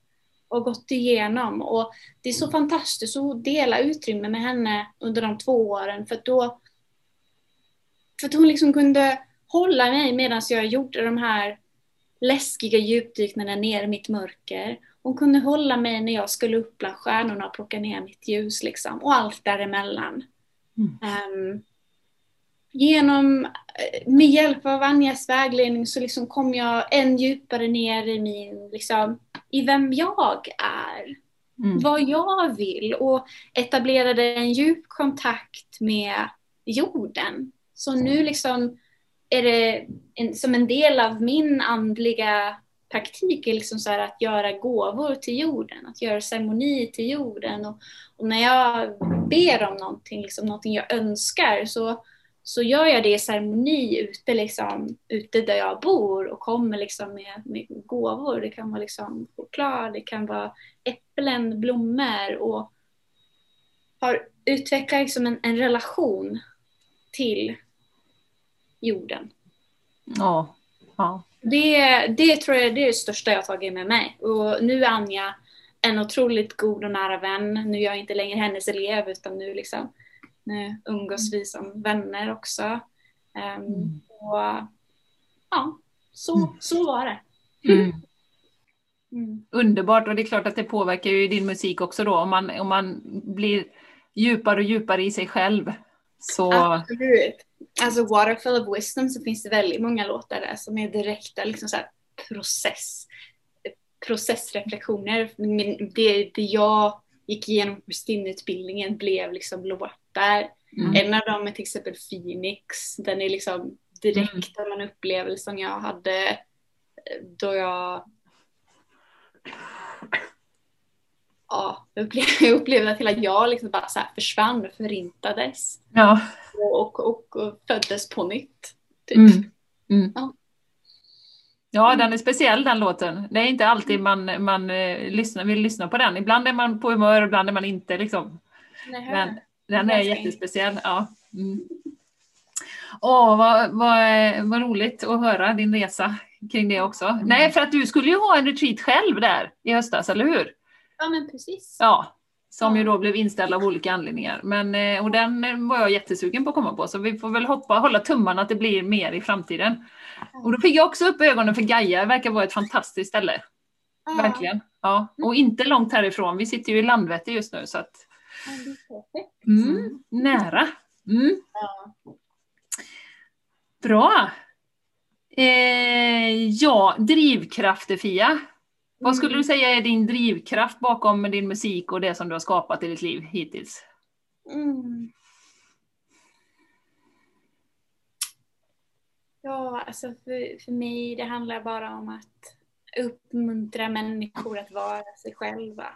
och gått igenom. Och det är så fantastiskt att dela utrymme med henne under de två åren för att då för att hon liksom kunde hålla mig medan jag gjorde de här läskiga djupdykningarna ner i mitt mörker. Hon kunde hålla mig när jag skulle upp bland stjärnorna och plocka ner mitt ljus liksom. Och allt däremellan. Mm. Ehm, genom, eh, med hjälp av Anjas vägledning så liksom kom jag än djupare ner i min, liksom, i vem jag är. Mm. Vad jag vill och etablerade en djup kontakt med jorden. Så nu liksom är det en, som en del av min andliga praktik är liksom så att göra gåvor till jorden, att göra ceremoni till jorden. Och, och när jag ber om någonting, liksom någonting jag önskar, så, så gör jag det i ceremoni ute, liksom, ute där jag bor och kommer liksom med, med gåvor. Det kan vara liksom choklad, det kan vara äpplen, blommor och har utvecklat liksom en, en relation till jorden. Ja. ja. Det, det tror jag det är det största jag tagit med mig. Och nu är Anja en otroligt god och nära vän. Nu är jag inte längre hennes elev utan nu, liksom, nu umgås vi som vänner också. Ehm, Mm. och, ja, så, Mm. så var det. Mm. Mm. Underbart och det är klart att det påverkar ju din musik också då om man, om man blir djupare och djupare i sig själv. Så Absolut. Alltså Waterfall of Wisdom så finns det väldigt många låtar där som är direkta liksom så process, processreflektioner. Men det, det jag gick igenom på Kristinutbildningen blev liksom låtar. Mm. En av dem är till exempel Phoenix. Den är liksom direkt av en upplevelse som jag hade eh, då jag Ja, jag upplevde, jag upplevde att hela jag liksom bara så försvann och förintades ja. och, och, och föddes på nytt. Typ. Mm. Mm. Ja. Ja, den är speciell den låten. Det är inte alltid man, man eh, lyssnar, vill lyssna på den. Ibland är man på humör, ibland är man inte. Liksom. Nej. Men den är jättespeciell. Ja. Mm. Åh, vad, vad, vad roligt att höra din resa kring det också. Nej, för att du skulle ju ha en retreat själv där i höstas, eller hur? Ja men precis. Ja, som ju då blev inställd av olika anledningar. Men, eh, och den var jag jättesugen på att komma på, så vi får väl hoppa, hålla tummarna att det blir mer i framtiden. Och då fick jag också upp ögonen för Gaia, det verkar vara ett fantastiskt ställe. Verkligen. Ja. Och inte långt härifrån, vi sitter ju i Landvetter just nu så att perfekt. mm, nära. Mm. Bra! Eh, ja, drivkrafter Fia. Vad skulle Mm. du säga är din drivkraft bakom din musik och det som du har skapat i ditt liv hittills? Mm. Ja, alltså för, för mig det handlar bara om att uppmuntra människor att vara sig själva.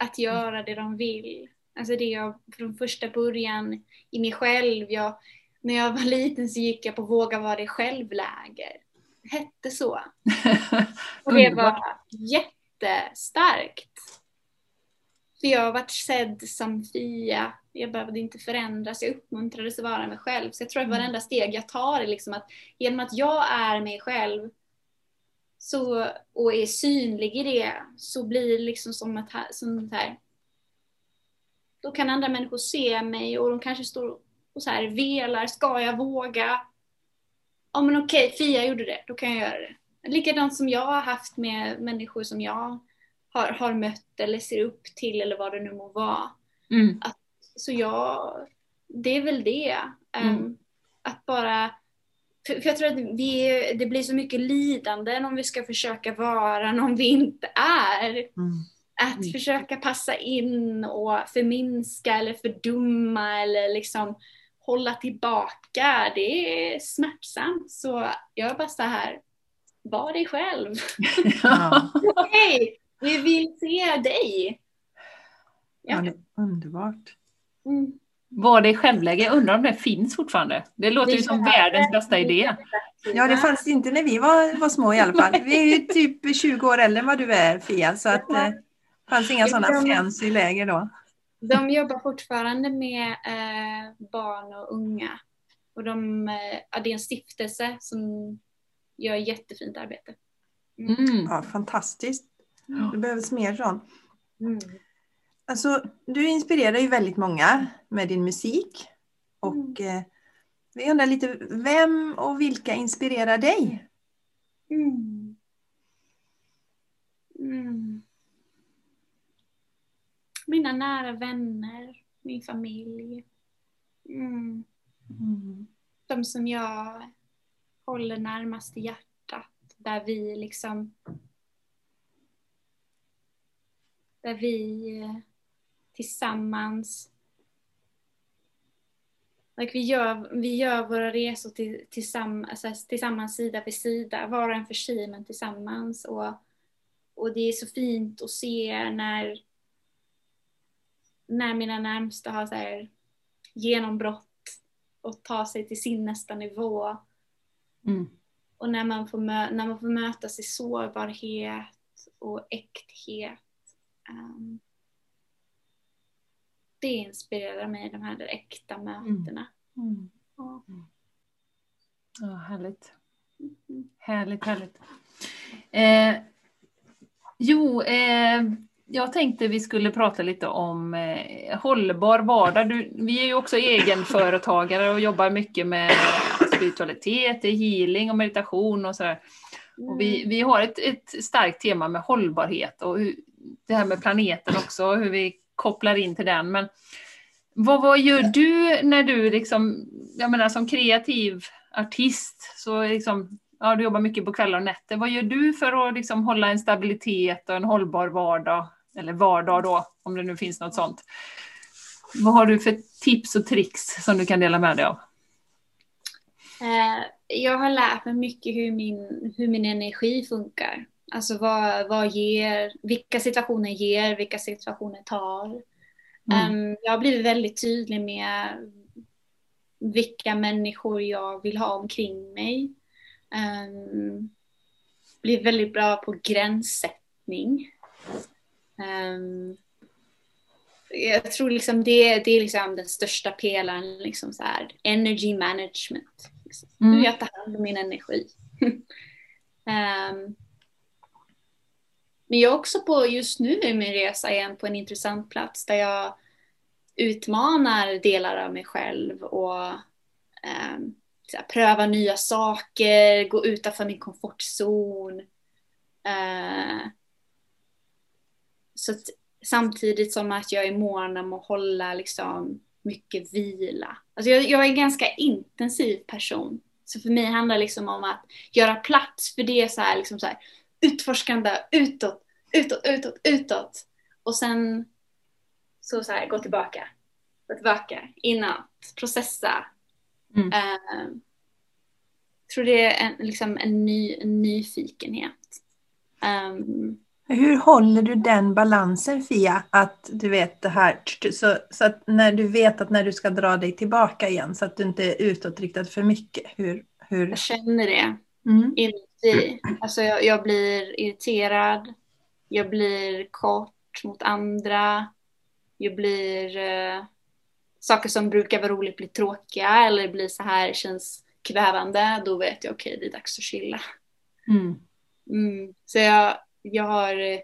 Att göra det de vill. Alltså det jag från första början i mig själv. Jag, när jag var liten så gick jag på Våga vara dig själv-läger. Hette så. Och det var jättestarkt. För jag varit sedd som Fia. Jag behövde inte förändras. Jag uppmuntrades att vara mig själv. Så jag tror att varenda steg jag tar är liksom att genom att jag är mig själv så, och är synlig i det så blir det liksom som ett här, som här då kan andra människor se mig och de kanske står och så här velar. Ska jag våga? Ja men okej, Fia gjorde det. Då kan jag göra det. Likadant som jag har haft med människor som jag har, har mött eller ser upp till eller vad det nu må vara. Mm. Så jag, det är väl det. Ehm, Mm. Att bara, för, för jag tror att vi, det blir så mycket lidande om vi ska försöka vara någon vi inte är. Mm. Att Mm. försöka passa in och förminska eller fördumma eller liksom hålla tillbaka, det är smärtsamt. Så jag är bara så här, var dig själv. Ja. Okej, vi vill se dig. Ja, Ja. underbart. Mm. Var dig självläge, jag undrar om det finns fortfarande? Det låter ju Det som världens det. bästa idé. Ja, det fanns inte när vi var, var små i alla fall. Vi är ju typ 20 år äldre än vad du är Fia, så att eh, det fanns inga sådana fancy läger då. De jobbar fortfarande med eh, barn och unga. Och de, eh, det är en stiftelse som gör jättefint arbete. Mm. Ja, fantastiskt. Det behövs mer sånt. Mm. Alltså, du inspirerar ju väldigt många med din musik. Och mm. eh, vi undrar lite, vem och vilka inspirerar dig? Mm. Mm. Mina nära vänner, min familj. Mm. Mm. De som jag håller närmast i hjärtat. Där vi liksom... Där vi eh, tillsammans like vi, gör, vi gör våra resor till, tillsammans, alltså tillsammans sida vid sida, var och en för sig men tillsammans. Och, och det är så fint att se när, när mina närmsta har så här genombrott och tar sig till sin nästa nivå. Mm. Och när man, får mö- när man får mötas i sårbarhet och äkthet. Um, det inspirerar mig, de här äkta mötena. Mm. Mm. Ja. ja, härligt. Mm. Härligt, härligt. Eh, jo, eh, jag tänkte vi skulle prata lite om eh, hållbar vardag. Du, vi är ju också egenföretagare och jobbar mycket med spiritualitet, healing och meditation och sådär. Och vi, vi har ett, ett starkt tema med hållbarhet och hur, det här med planeten också, hur vi kopplar in till den. Men vad, vad gör du när du liksom, jag menar som kreativ artist, så liksom, ja, du jobbar mycket på kvällar och nätter. Vad gör du för att liksom hålla en stabilitet och en hållbar vardag? Eller vardag då, om det nu finns något sånt. Vad har du för tips och tricks som du kan dela med dig av? Eh, jag har lärt mig mycket hur min, hur min energi funkar. Alltså vad, vad ger, vilka situationer ger, vilka situationer tar. Mm. Um, jag har blivit väldigt tydlig med vilka människor jag vill ha omkring mig. Um, blir väldigt bra på gränssättning. Um, jag tror liksom det, det är liksom den största pelaren, liksom så här, energy management. Liksom. Mm. Hur jag tar hand om min energi. um, Men jag är också på, just nu i min resa igen på en intressant plats där jag utmanar delar av mig själv och eh, här, pröva nya saker, gå utanför min komfortzon. Eh, så att, samtidigt som att jag är mån om att hålla liksom, mycket vila. Alltså jag, jag är en ganska intensiv person. Så för mig handlar det liksom om att göra plats för det så här, liksom så här, utforskande, utåt, utåt, utåt, utåt. Och sen så, så här, gå tillbaka, gå tillbaka, inåt, processa. Mm. Uh, tror det är en, liksom en, ny, en nyfikenhet. Um, hur håller du den balansen Fia? Att du vet det här, så, så att när du vet att när du ska dra dig tillbaka igen så att du inte är utåtriktad för mycket. Hur, hur... Jag känner det mm. Inuti. Alltså jag, jag, blir irriterad. Jag blir kort mot andra. Jag blir uh, saker som brukar vara roligt blir tråkiga eller blir så här känns kvävande. Då vet jag okej, okay, det är dags att chilla. Mm. Mm. Så jag, jag har eh,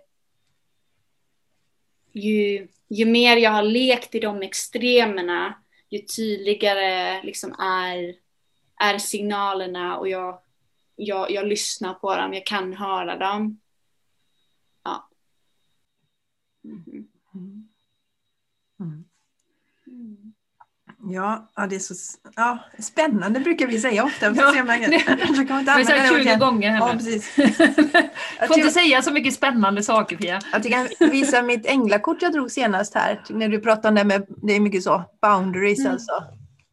ju, ju mer jag har lekt i de extremerna ju tydligare liksom är, är signalerna och jag, jag, jag lyssnar på dem, jag kan höra dem. Ja. Mm. Mm. Ja, ja, det är så ja, spännande brukar vi säga ofta. Ja, se om jag, jag kan inte vi har 20 gånger henne. Ja, precis. Får inte säga så mycket spännande saker Pia. Jag kan visa mitt änglakort jag drog senast här. När du pratade om det med, det är mycket så, boundaries mm. alltså.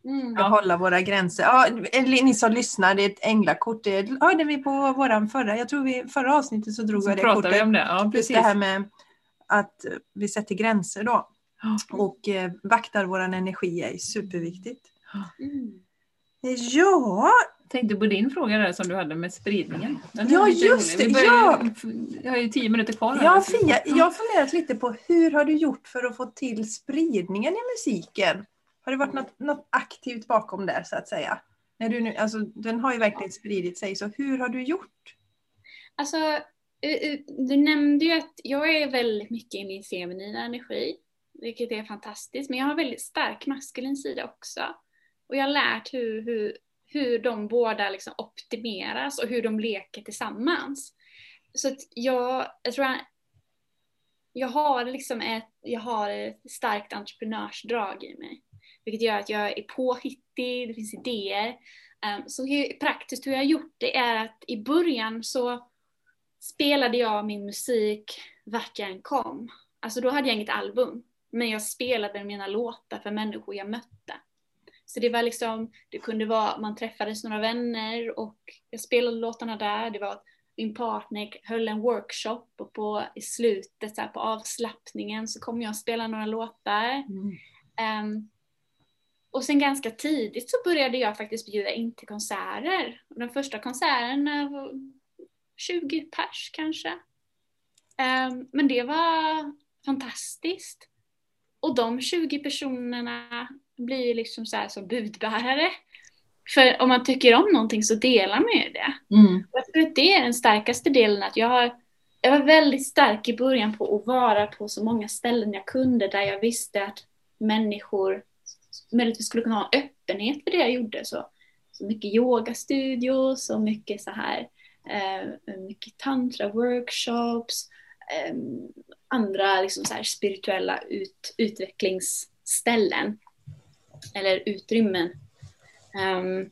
Mm. Att hålla våra gränser. Ja, ni som lyssnar, det är ett änglakort. Det hörde vi på våran förra, jag tror vi förra avsnittet så drog så jag det kortet. Vi om det. Ja, precis. Just det här med att vi sätter gränser då. Och eh, vaktar vår energi är superviktigt. Mm. Ja, tänkte på din fråga där som du hade med spridningen. Ja, just det, ja. Jag har ju tio minuter kvar. Ja, Fia, jag har funderat lite på hur har du gjort för att få till spridningen i musiken? Har det varit något, något aktivt bakom där så att säga? När du nu, alltså, den har ju verkligen spridit sig, så hur har du gjort? Alltså, eh, eh, du nämnde ju att jag är väldigt mycket i min feminina energi, vilket är fantastiskt, men jag har väldigt stark maskulin sida också. Och jag har lärt hur, hur, hur de båda liksom optimeras och hur de leker tillsammans. Så att jag, jag tror att jag har liksom ett, jag har ett starkt entreprenörsdrag i mig. Vilket gör att jag är påhittig, det finns idéer. Um, så praktiskt hur jag har gjort det är att i början så spelade jag min musik vart jag än kom. Alltså då hade jag inget album. Men jag spelade mina låtar för människor jag mötte. Så det var liksom, det kunde vara, man träffades några vänner och jag spelade låtarna där. Det var att min partner höll en workshop och på, i slutet så på avslappningen så kom jag att spela några låtar. Ehm, och sen ganska tidigt så började jag faktiskt bjuda in till konserter. Och Den första konserten eh, var 20 pers kanske. Ehm, men det var fantastiskt. Och de 20 personerna blir liksom så här som budbärare. För om man tycker om någonting så delar man ju det. Mm. Jag tror att det är den starkaste delen. Att jag, har, jag var väldigt stark i början på att vara på så många ställen jag kunde där jag visste att människor möjligtvis skulle kunna ha en öppenhet för det jag gjorde. Så, så mycket yogastudios och mycket så här eh, mycket tantra-workshops, eh, andra liksom så här spirituella ut, utvecklingsställen eller utrymmen. Um,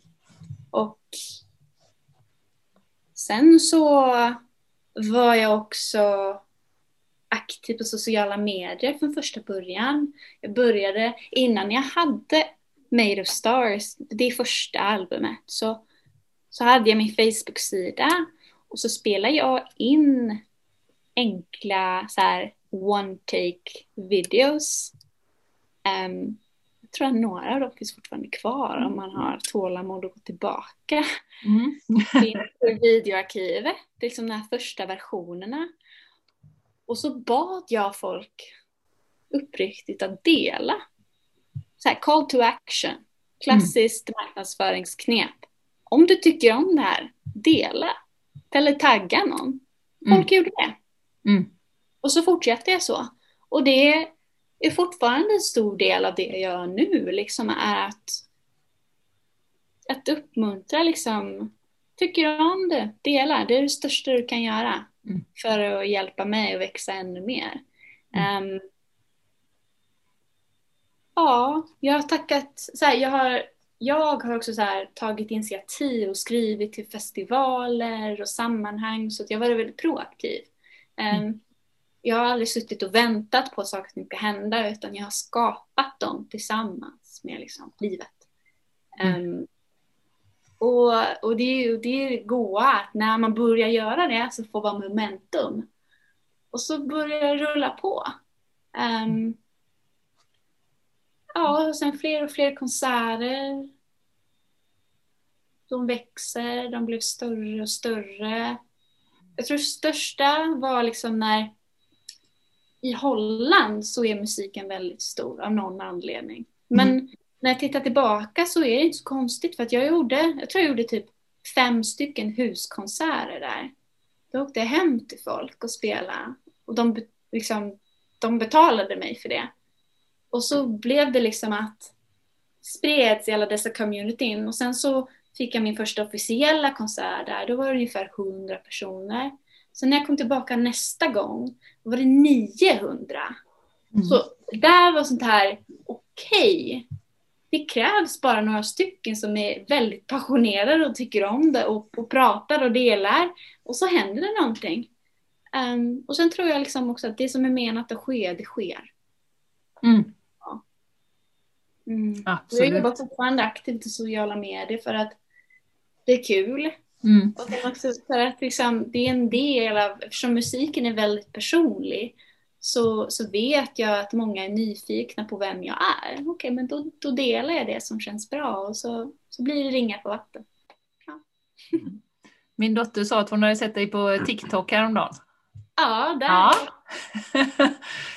och sen så var jag också aktiv på sociala medier från första början. Jag började innan jag hade Made of Stars, det första albumet, så, så hade jag min Facebook-sida och så spelade jag in enkla så här one-take videos. Ehm, jag tror att några av dem finns fortfarande kvar om man har tålamod att gå tillbaka Mm. in i videoarkivet. Det är liksom de här första versionerna. Och så bad jag folk uppriktigt att dela. Så här, call to action. Klassiskt marknadsföringsknep. Om du tycker om det här, dela. Eller tagga någon. Folk gjorde det. Mm. Och så fortsätter jag så. Och det är fortfarande en stor del av det jag gör nu, liksom är att, att uppmuntra liksom, tycker du om det, dela. Det är det största du kan göra Mm. för att hjälpa mig att växa ännu mer. Ehm, ja, jag har tackat, så här, jag har jag har också så här, tagit initiativ och skrivit till festivaler och sammanhang så jag har varit väldigt proaktiv. Ehm, jag har aldrig suttit och väntat på saker ting ska hända utan jag har skapat dem tillsammans med liksom, livet. Ehm, och, och det är ju det, är det goa att när man börjar göra det så får man momentum. Och så börjar det rulla på. Um, ja, och sen fler och fler konserter. De växer, de blev större och större. Jag tror det största var liksom när i Holland så är musiken väldigt stor av någon anledning. Men mm när jag tittar tillbaka så är det inte så konstigt för att jag gjorde, jag tror jag gjorde typ fem stycken huskonserter där. Då åkte jag hem till folk och spelade och de, liksom, de betalade mig för det. Och så blev det liksom att spreds i alla dessa communityn och sen så fick jag min första officiella konsert där. Då var det ungefär 100 personer. Sen när jag kom tillbaka nästa gång då var det 900. Mm. Så där var sånt här, okej. Det krävs bara några stycken som är väldigt passionerade och tycker om det och, och pratar och delar. Och så händer det någonting. Ehm, och sen tror jag liksom också att det som är menat att ske, det sker. Mm. Mm. Jag Absolut. jobbar fortfarande aktivt i sociala medier för att det är kul. Mm. Och sen också för att liksom, det är en del av, eftersom musiken är väldigt personlig, så, så vet jag att många är nyfikna på vem jag är. Okej, men då, då delar jag det som känns bra och så, så blir det ringar på vatten. Ja. Min dotter sa att hon hade sett dig på TikTok häromdagen. Ja, där. Ja.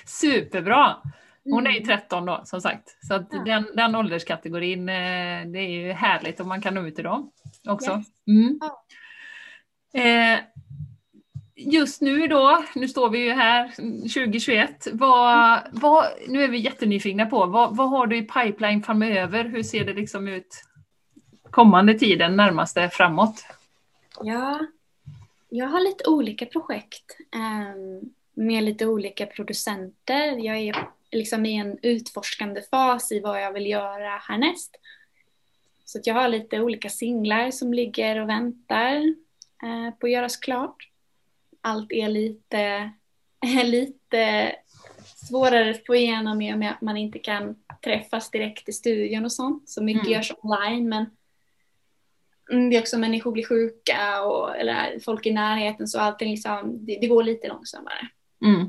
Superbra! Hon är ju Mm. 13 då, som sagt. Så att Ja. den, den ålderskategorin, eh, det är ju härligt om man kan nå ut till dem också. Yes. Mm. Ja. Eh, just nu då, nu står vi ju här 2021, vad, vad, nu är vi jättenyfikna på, vad, vad har du i pipeline framöver? Hur ser det liksom ut kommande tiden, närmaste framåt? Ja, jag har lite olika projekt ehm, med lite olika producenter. Jag är liksom i en utforskande fas i vad jag vill göra härnäst. Så att jag har lite olika singlar som ligger och väntar eh, på att göras klart. Allt är lite, lite svårare att få igenom i och med att man inte kan träffas direkt i studion och sånt. Så mycket Mm. görs online men Mm, det är också människor blir sjuka och eller folk i närheten så allting liksom, det, det går lite långsammare. Mm.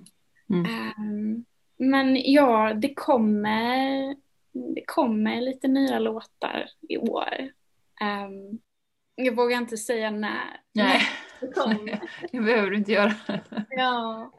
Ehm, men ja, det kommer, det kommer lite nya låtar i år. Ehm, jag vågar inte säga när. Nej. Det behöver du inte göra. Ja.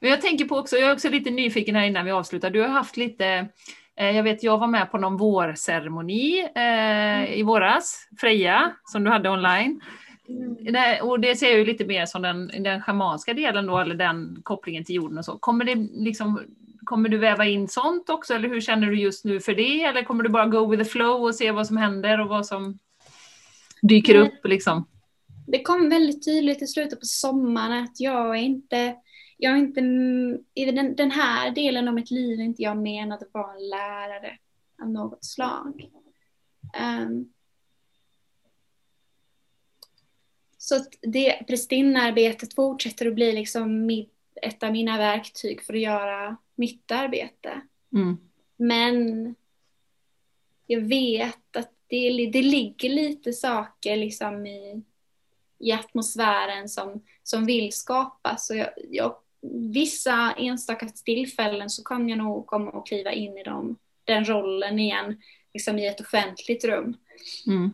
Men jag tänker på också, jag är också lite nyfiken här innan vi avslutar. Du har haft lite, eh, jag vet jag var med på någon vårceremoni eh, i våras, Freja, som du hade online. Mm. Och det ser jag ju lite mer som den, den schamanska delen då, eller den kopplingen till jorden och så. Kommer det liksom Kommer du väva in sånt också eller hur känner du just nu för det? Eller kommer du bara go with the flow och se vad som händer och vad som dyker Nej. upp liksom? Det kom väldigt tydligt i slutet på sommaren att jag är inte, jag är inte, i den, den här delen av mitt liv är inte jag menad att vara en lärare av något slag. Ehm, så det prästinnearbetet fortsätter att bli liksom mitt, ett av mina verktyg för att göra mitt arbete. Mm. Men jag vet att det, det ligger lite saker liksom i, i atmosfären som, som vill skapas. Och jag, jag, vissa enstaka tillfällen så kan jag nog komma och kliva in i dem, den rollen igen liksom i ett offentligt rum. Mm.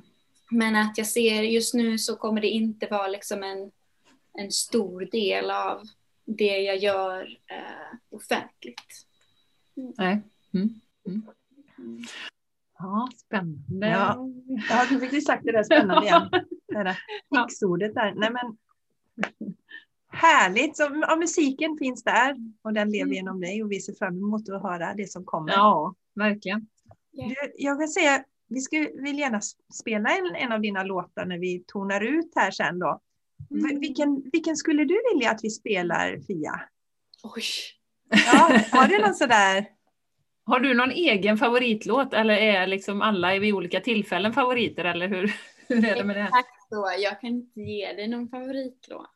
Men att jag ser just nu så kommer det inte vara liksom en, en stor del av det jag gör eh, offentligt. Nej. Mm. Mm. Mm. Ja, spännande. Ja. Ja, nu fick du sagt det där spännande igen. Det där fixordet där. Nej, men, härligt! Så, ja, musiken finns där och den lever genom dig och vi ser fram emot att höra det som kommer. Ja, verkligen. Du, jag vill säga, vi skulle, vill gärna spela en, en av dina låtar när vi tonar ut här sen då. V- Vilken, vilken skulle du vilja att vi spelar Fia? Oj! Ja, har du någon sådär? Har du någon egen favoritlåt eller är liksom alla vid olika tillfällen favoriter eller hur, hur är det med det? Exakt så. Jag kan inte ge dig någon favoritlåt.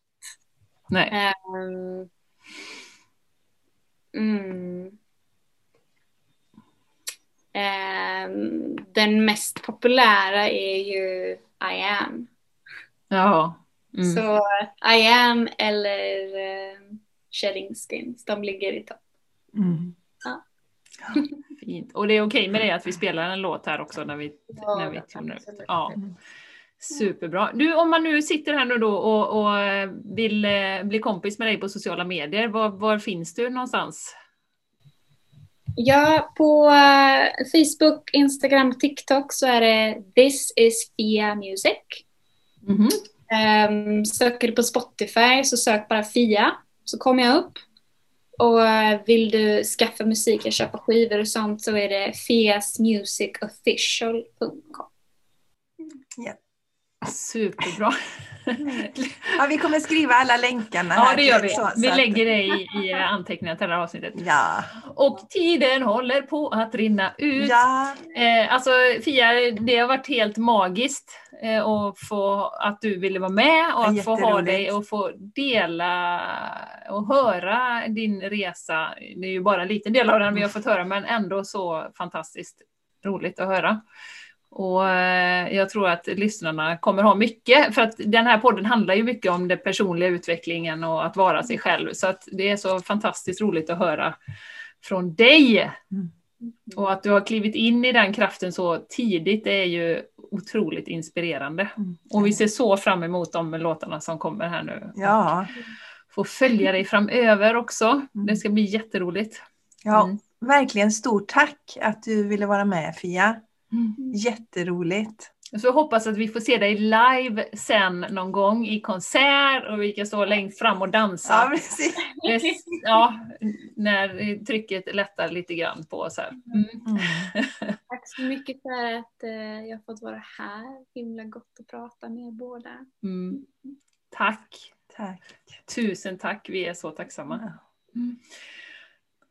Nej. Ehm, mm. Ehm, den mest populära är ju I am. Ja. Mm. Så I am eller um, Shedding Skins, de ligger i topp. Mm. Fint. Och det är okej med det att vi spelar en låt här också när vi, Ja, när vi tonar ut. Ja. Superbra. Du, om man nu sitter här nu då och, och eh, vill eh, bli kompis med dig på sociala medier, var, var finns du någonstans? Ja, på eh, Facebook, Instagram TikTok så är det This is Fia Music. Mhm. Um, söker du på Spotify så sök bara Fia så kommer jag upp. Och vill du skaffa musik, köpa skivor och sånt så är det fiasmusicofficial.com. Superbra. Ja, vi kommer skriva alla länkarna Ja, det gör vi. Så- så Vi att- lägger det i, i anteckningarna till det här avsnittet. Ja. Och tiden håller på att rinna ut. ja. Eh, alltså Fia, det har varit helt magiskt eh, att få, att du ville vara med och att få ha dig och få dela och höra din resa. Det är ju bara en liten del av den vi har fått höra men ändå så fantastiskt roligt att höra. Och eh, jag tror att lyssnarna kommer ha mycket, för att den här podden handlar ju mycket om den personliga utvecklingen och att vara sig själv. Så att det är så fantastiskt roligt att höra från dig. Och att du har klivit in i den kraften så tidigt det är ju otroligt inspirerande. Mm. Och vi ser så fram emot de låtarna som kommer här nu. Ja, Få följa dig framöver också. Mm. Det ska bli jätteroligt. ja Mm. verkligen stort tack att du ville vara med Fia. Mm. Jätteroligt. Så jag hoppas att vi får se dig live sen någon gång i konsert och vi kan stå längst fram och dansa. Ja, precis. Ja, när trycket lättar lite grann på oss här. Mm. Mm. Tack så mycket för att eh, jag fått vara här. Himla gott att prata med er båda. Mm. Tack! Tack. Tusen tack, vi är så tacksamma.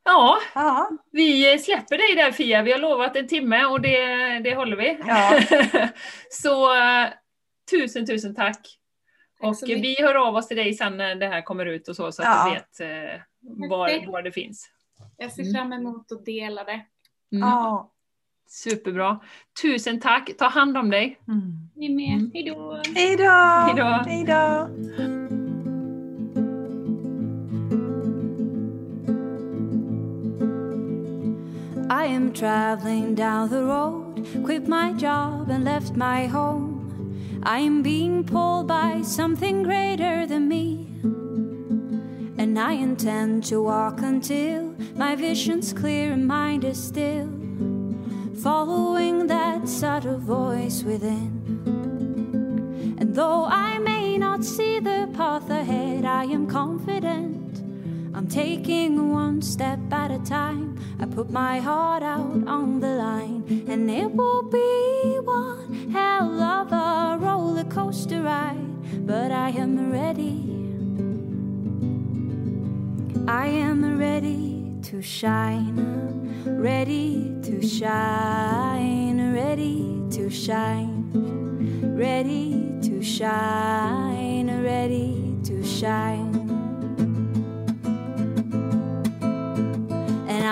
Ja. Ja, Ja, vi släpper dig där Fia, vi har lovat en timme och det, det håller vi. Ja. så eh, tusen, tusen tack! Tack Och vi hör av oss till dig sen när det här kommer ut och så, så att Ja. du vet eh, var, var det finns. Jag ser fram emot att dela det. Mm. ja. Superbra! Tusen tack! Ta hand om dig! Mm. Ni med. Mm. Hejdå! Hej då! Hej då. Hej då! I am traveling down the road, quit my job and left my home. I am being pulled by something greater than me. And I intend to walk until my vision's clear and mind is still, following that subtle voice within. And though I may not see the path ahead, I am confident. I'm taking one step at a time. I put my heart out on the line, and it will be one hell of a roller coaster ride. But I am ready. I am ready to shine, ready to shine, ready to shine, ready to shine, ready to shine.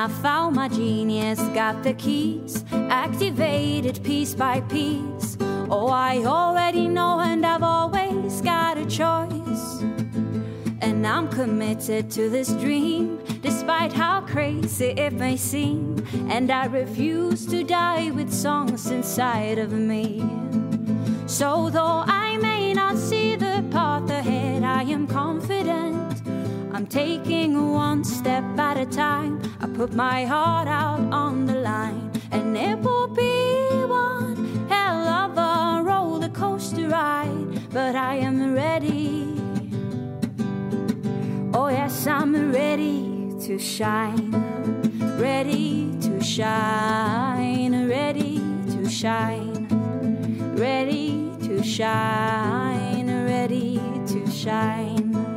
I found my genius, got the keys, activated piece by piece. Oh, I already know, and I've always got a choice. And I'm committed to this dream, despite how crazy it may seem. And I refuse to die with songs inside of me. So, though I may not see the path ahead, I am confident. I'm taking one step at a time. I put my heart out on the line, and it will be one hell of a roller coaster ride. But I am ready. Oh, yes, I'm ready to shine, ready to shine, ready to shine, ready to shine, ready to shine.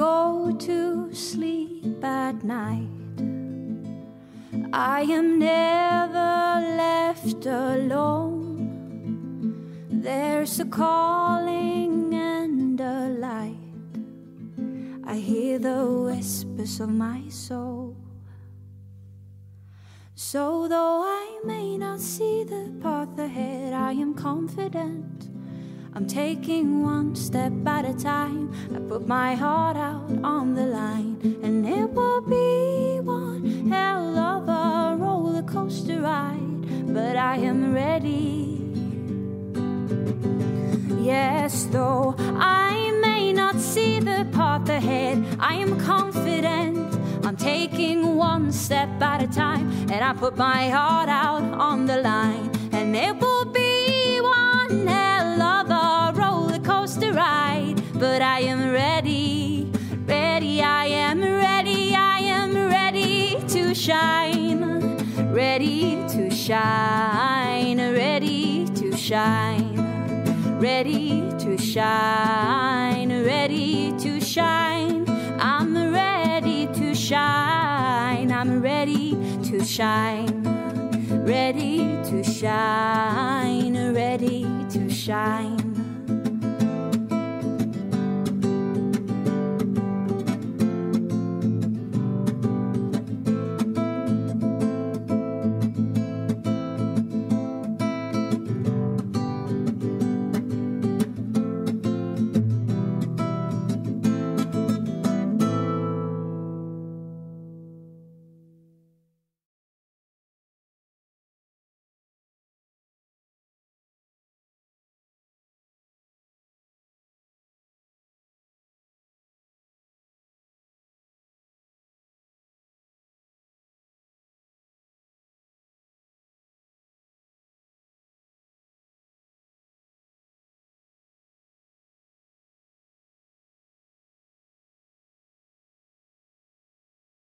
Go to sleep at night, I am never left alone. There's a calling and a light. I hear the whispers of my soul. So, though I may not see the path ahead, I am confident. I'm taking one step at a time. I put my heart out on the line, and it will be one hell of a roller coaster ride. But I am ready. Yes, though I may not see the path ahead, I am confident. I'm taking one step at a time, and I put my heart out on the line, and it will I am ready, ready, I am ready, I am ready to shine, ready to shine, ready to shine ready to shine, ready to shine. I'm ready to shine, I'm ready to shine, ready to shine, ready to shine.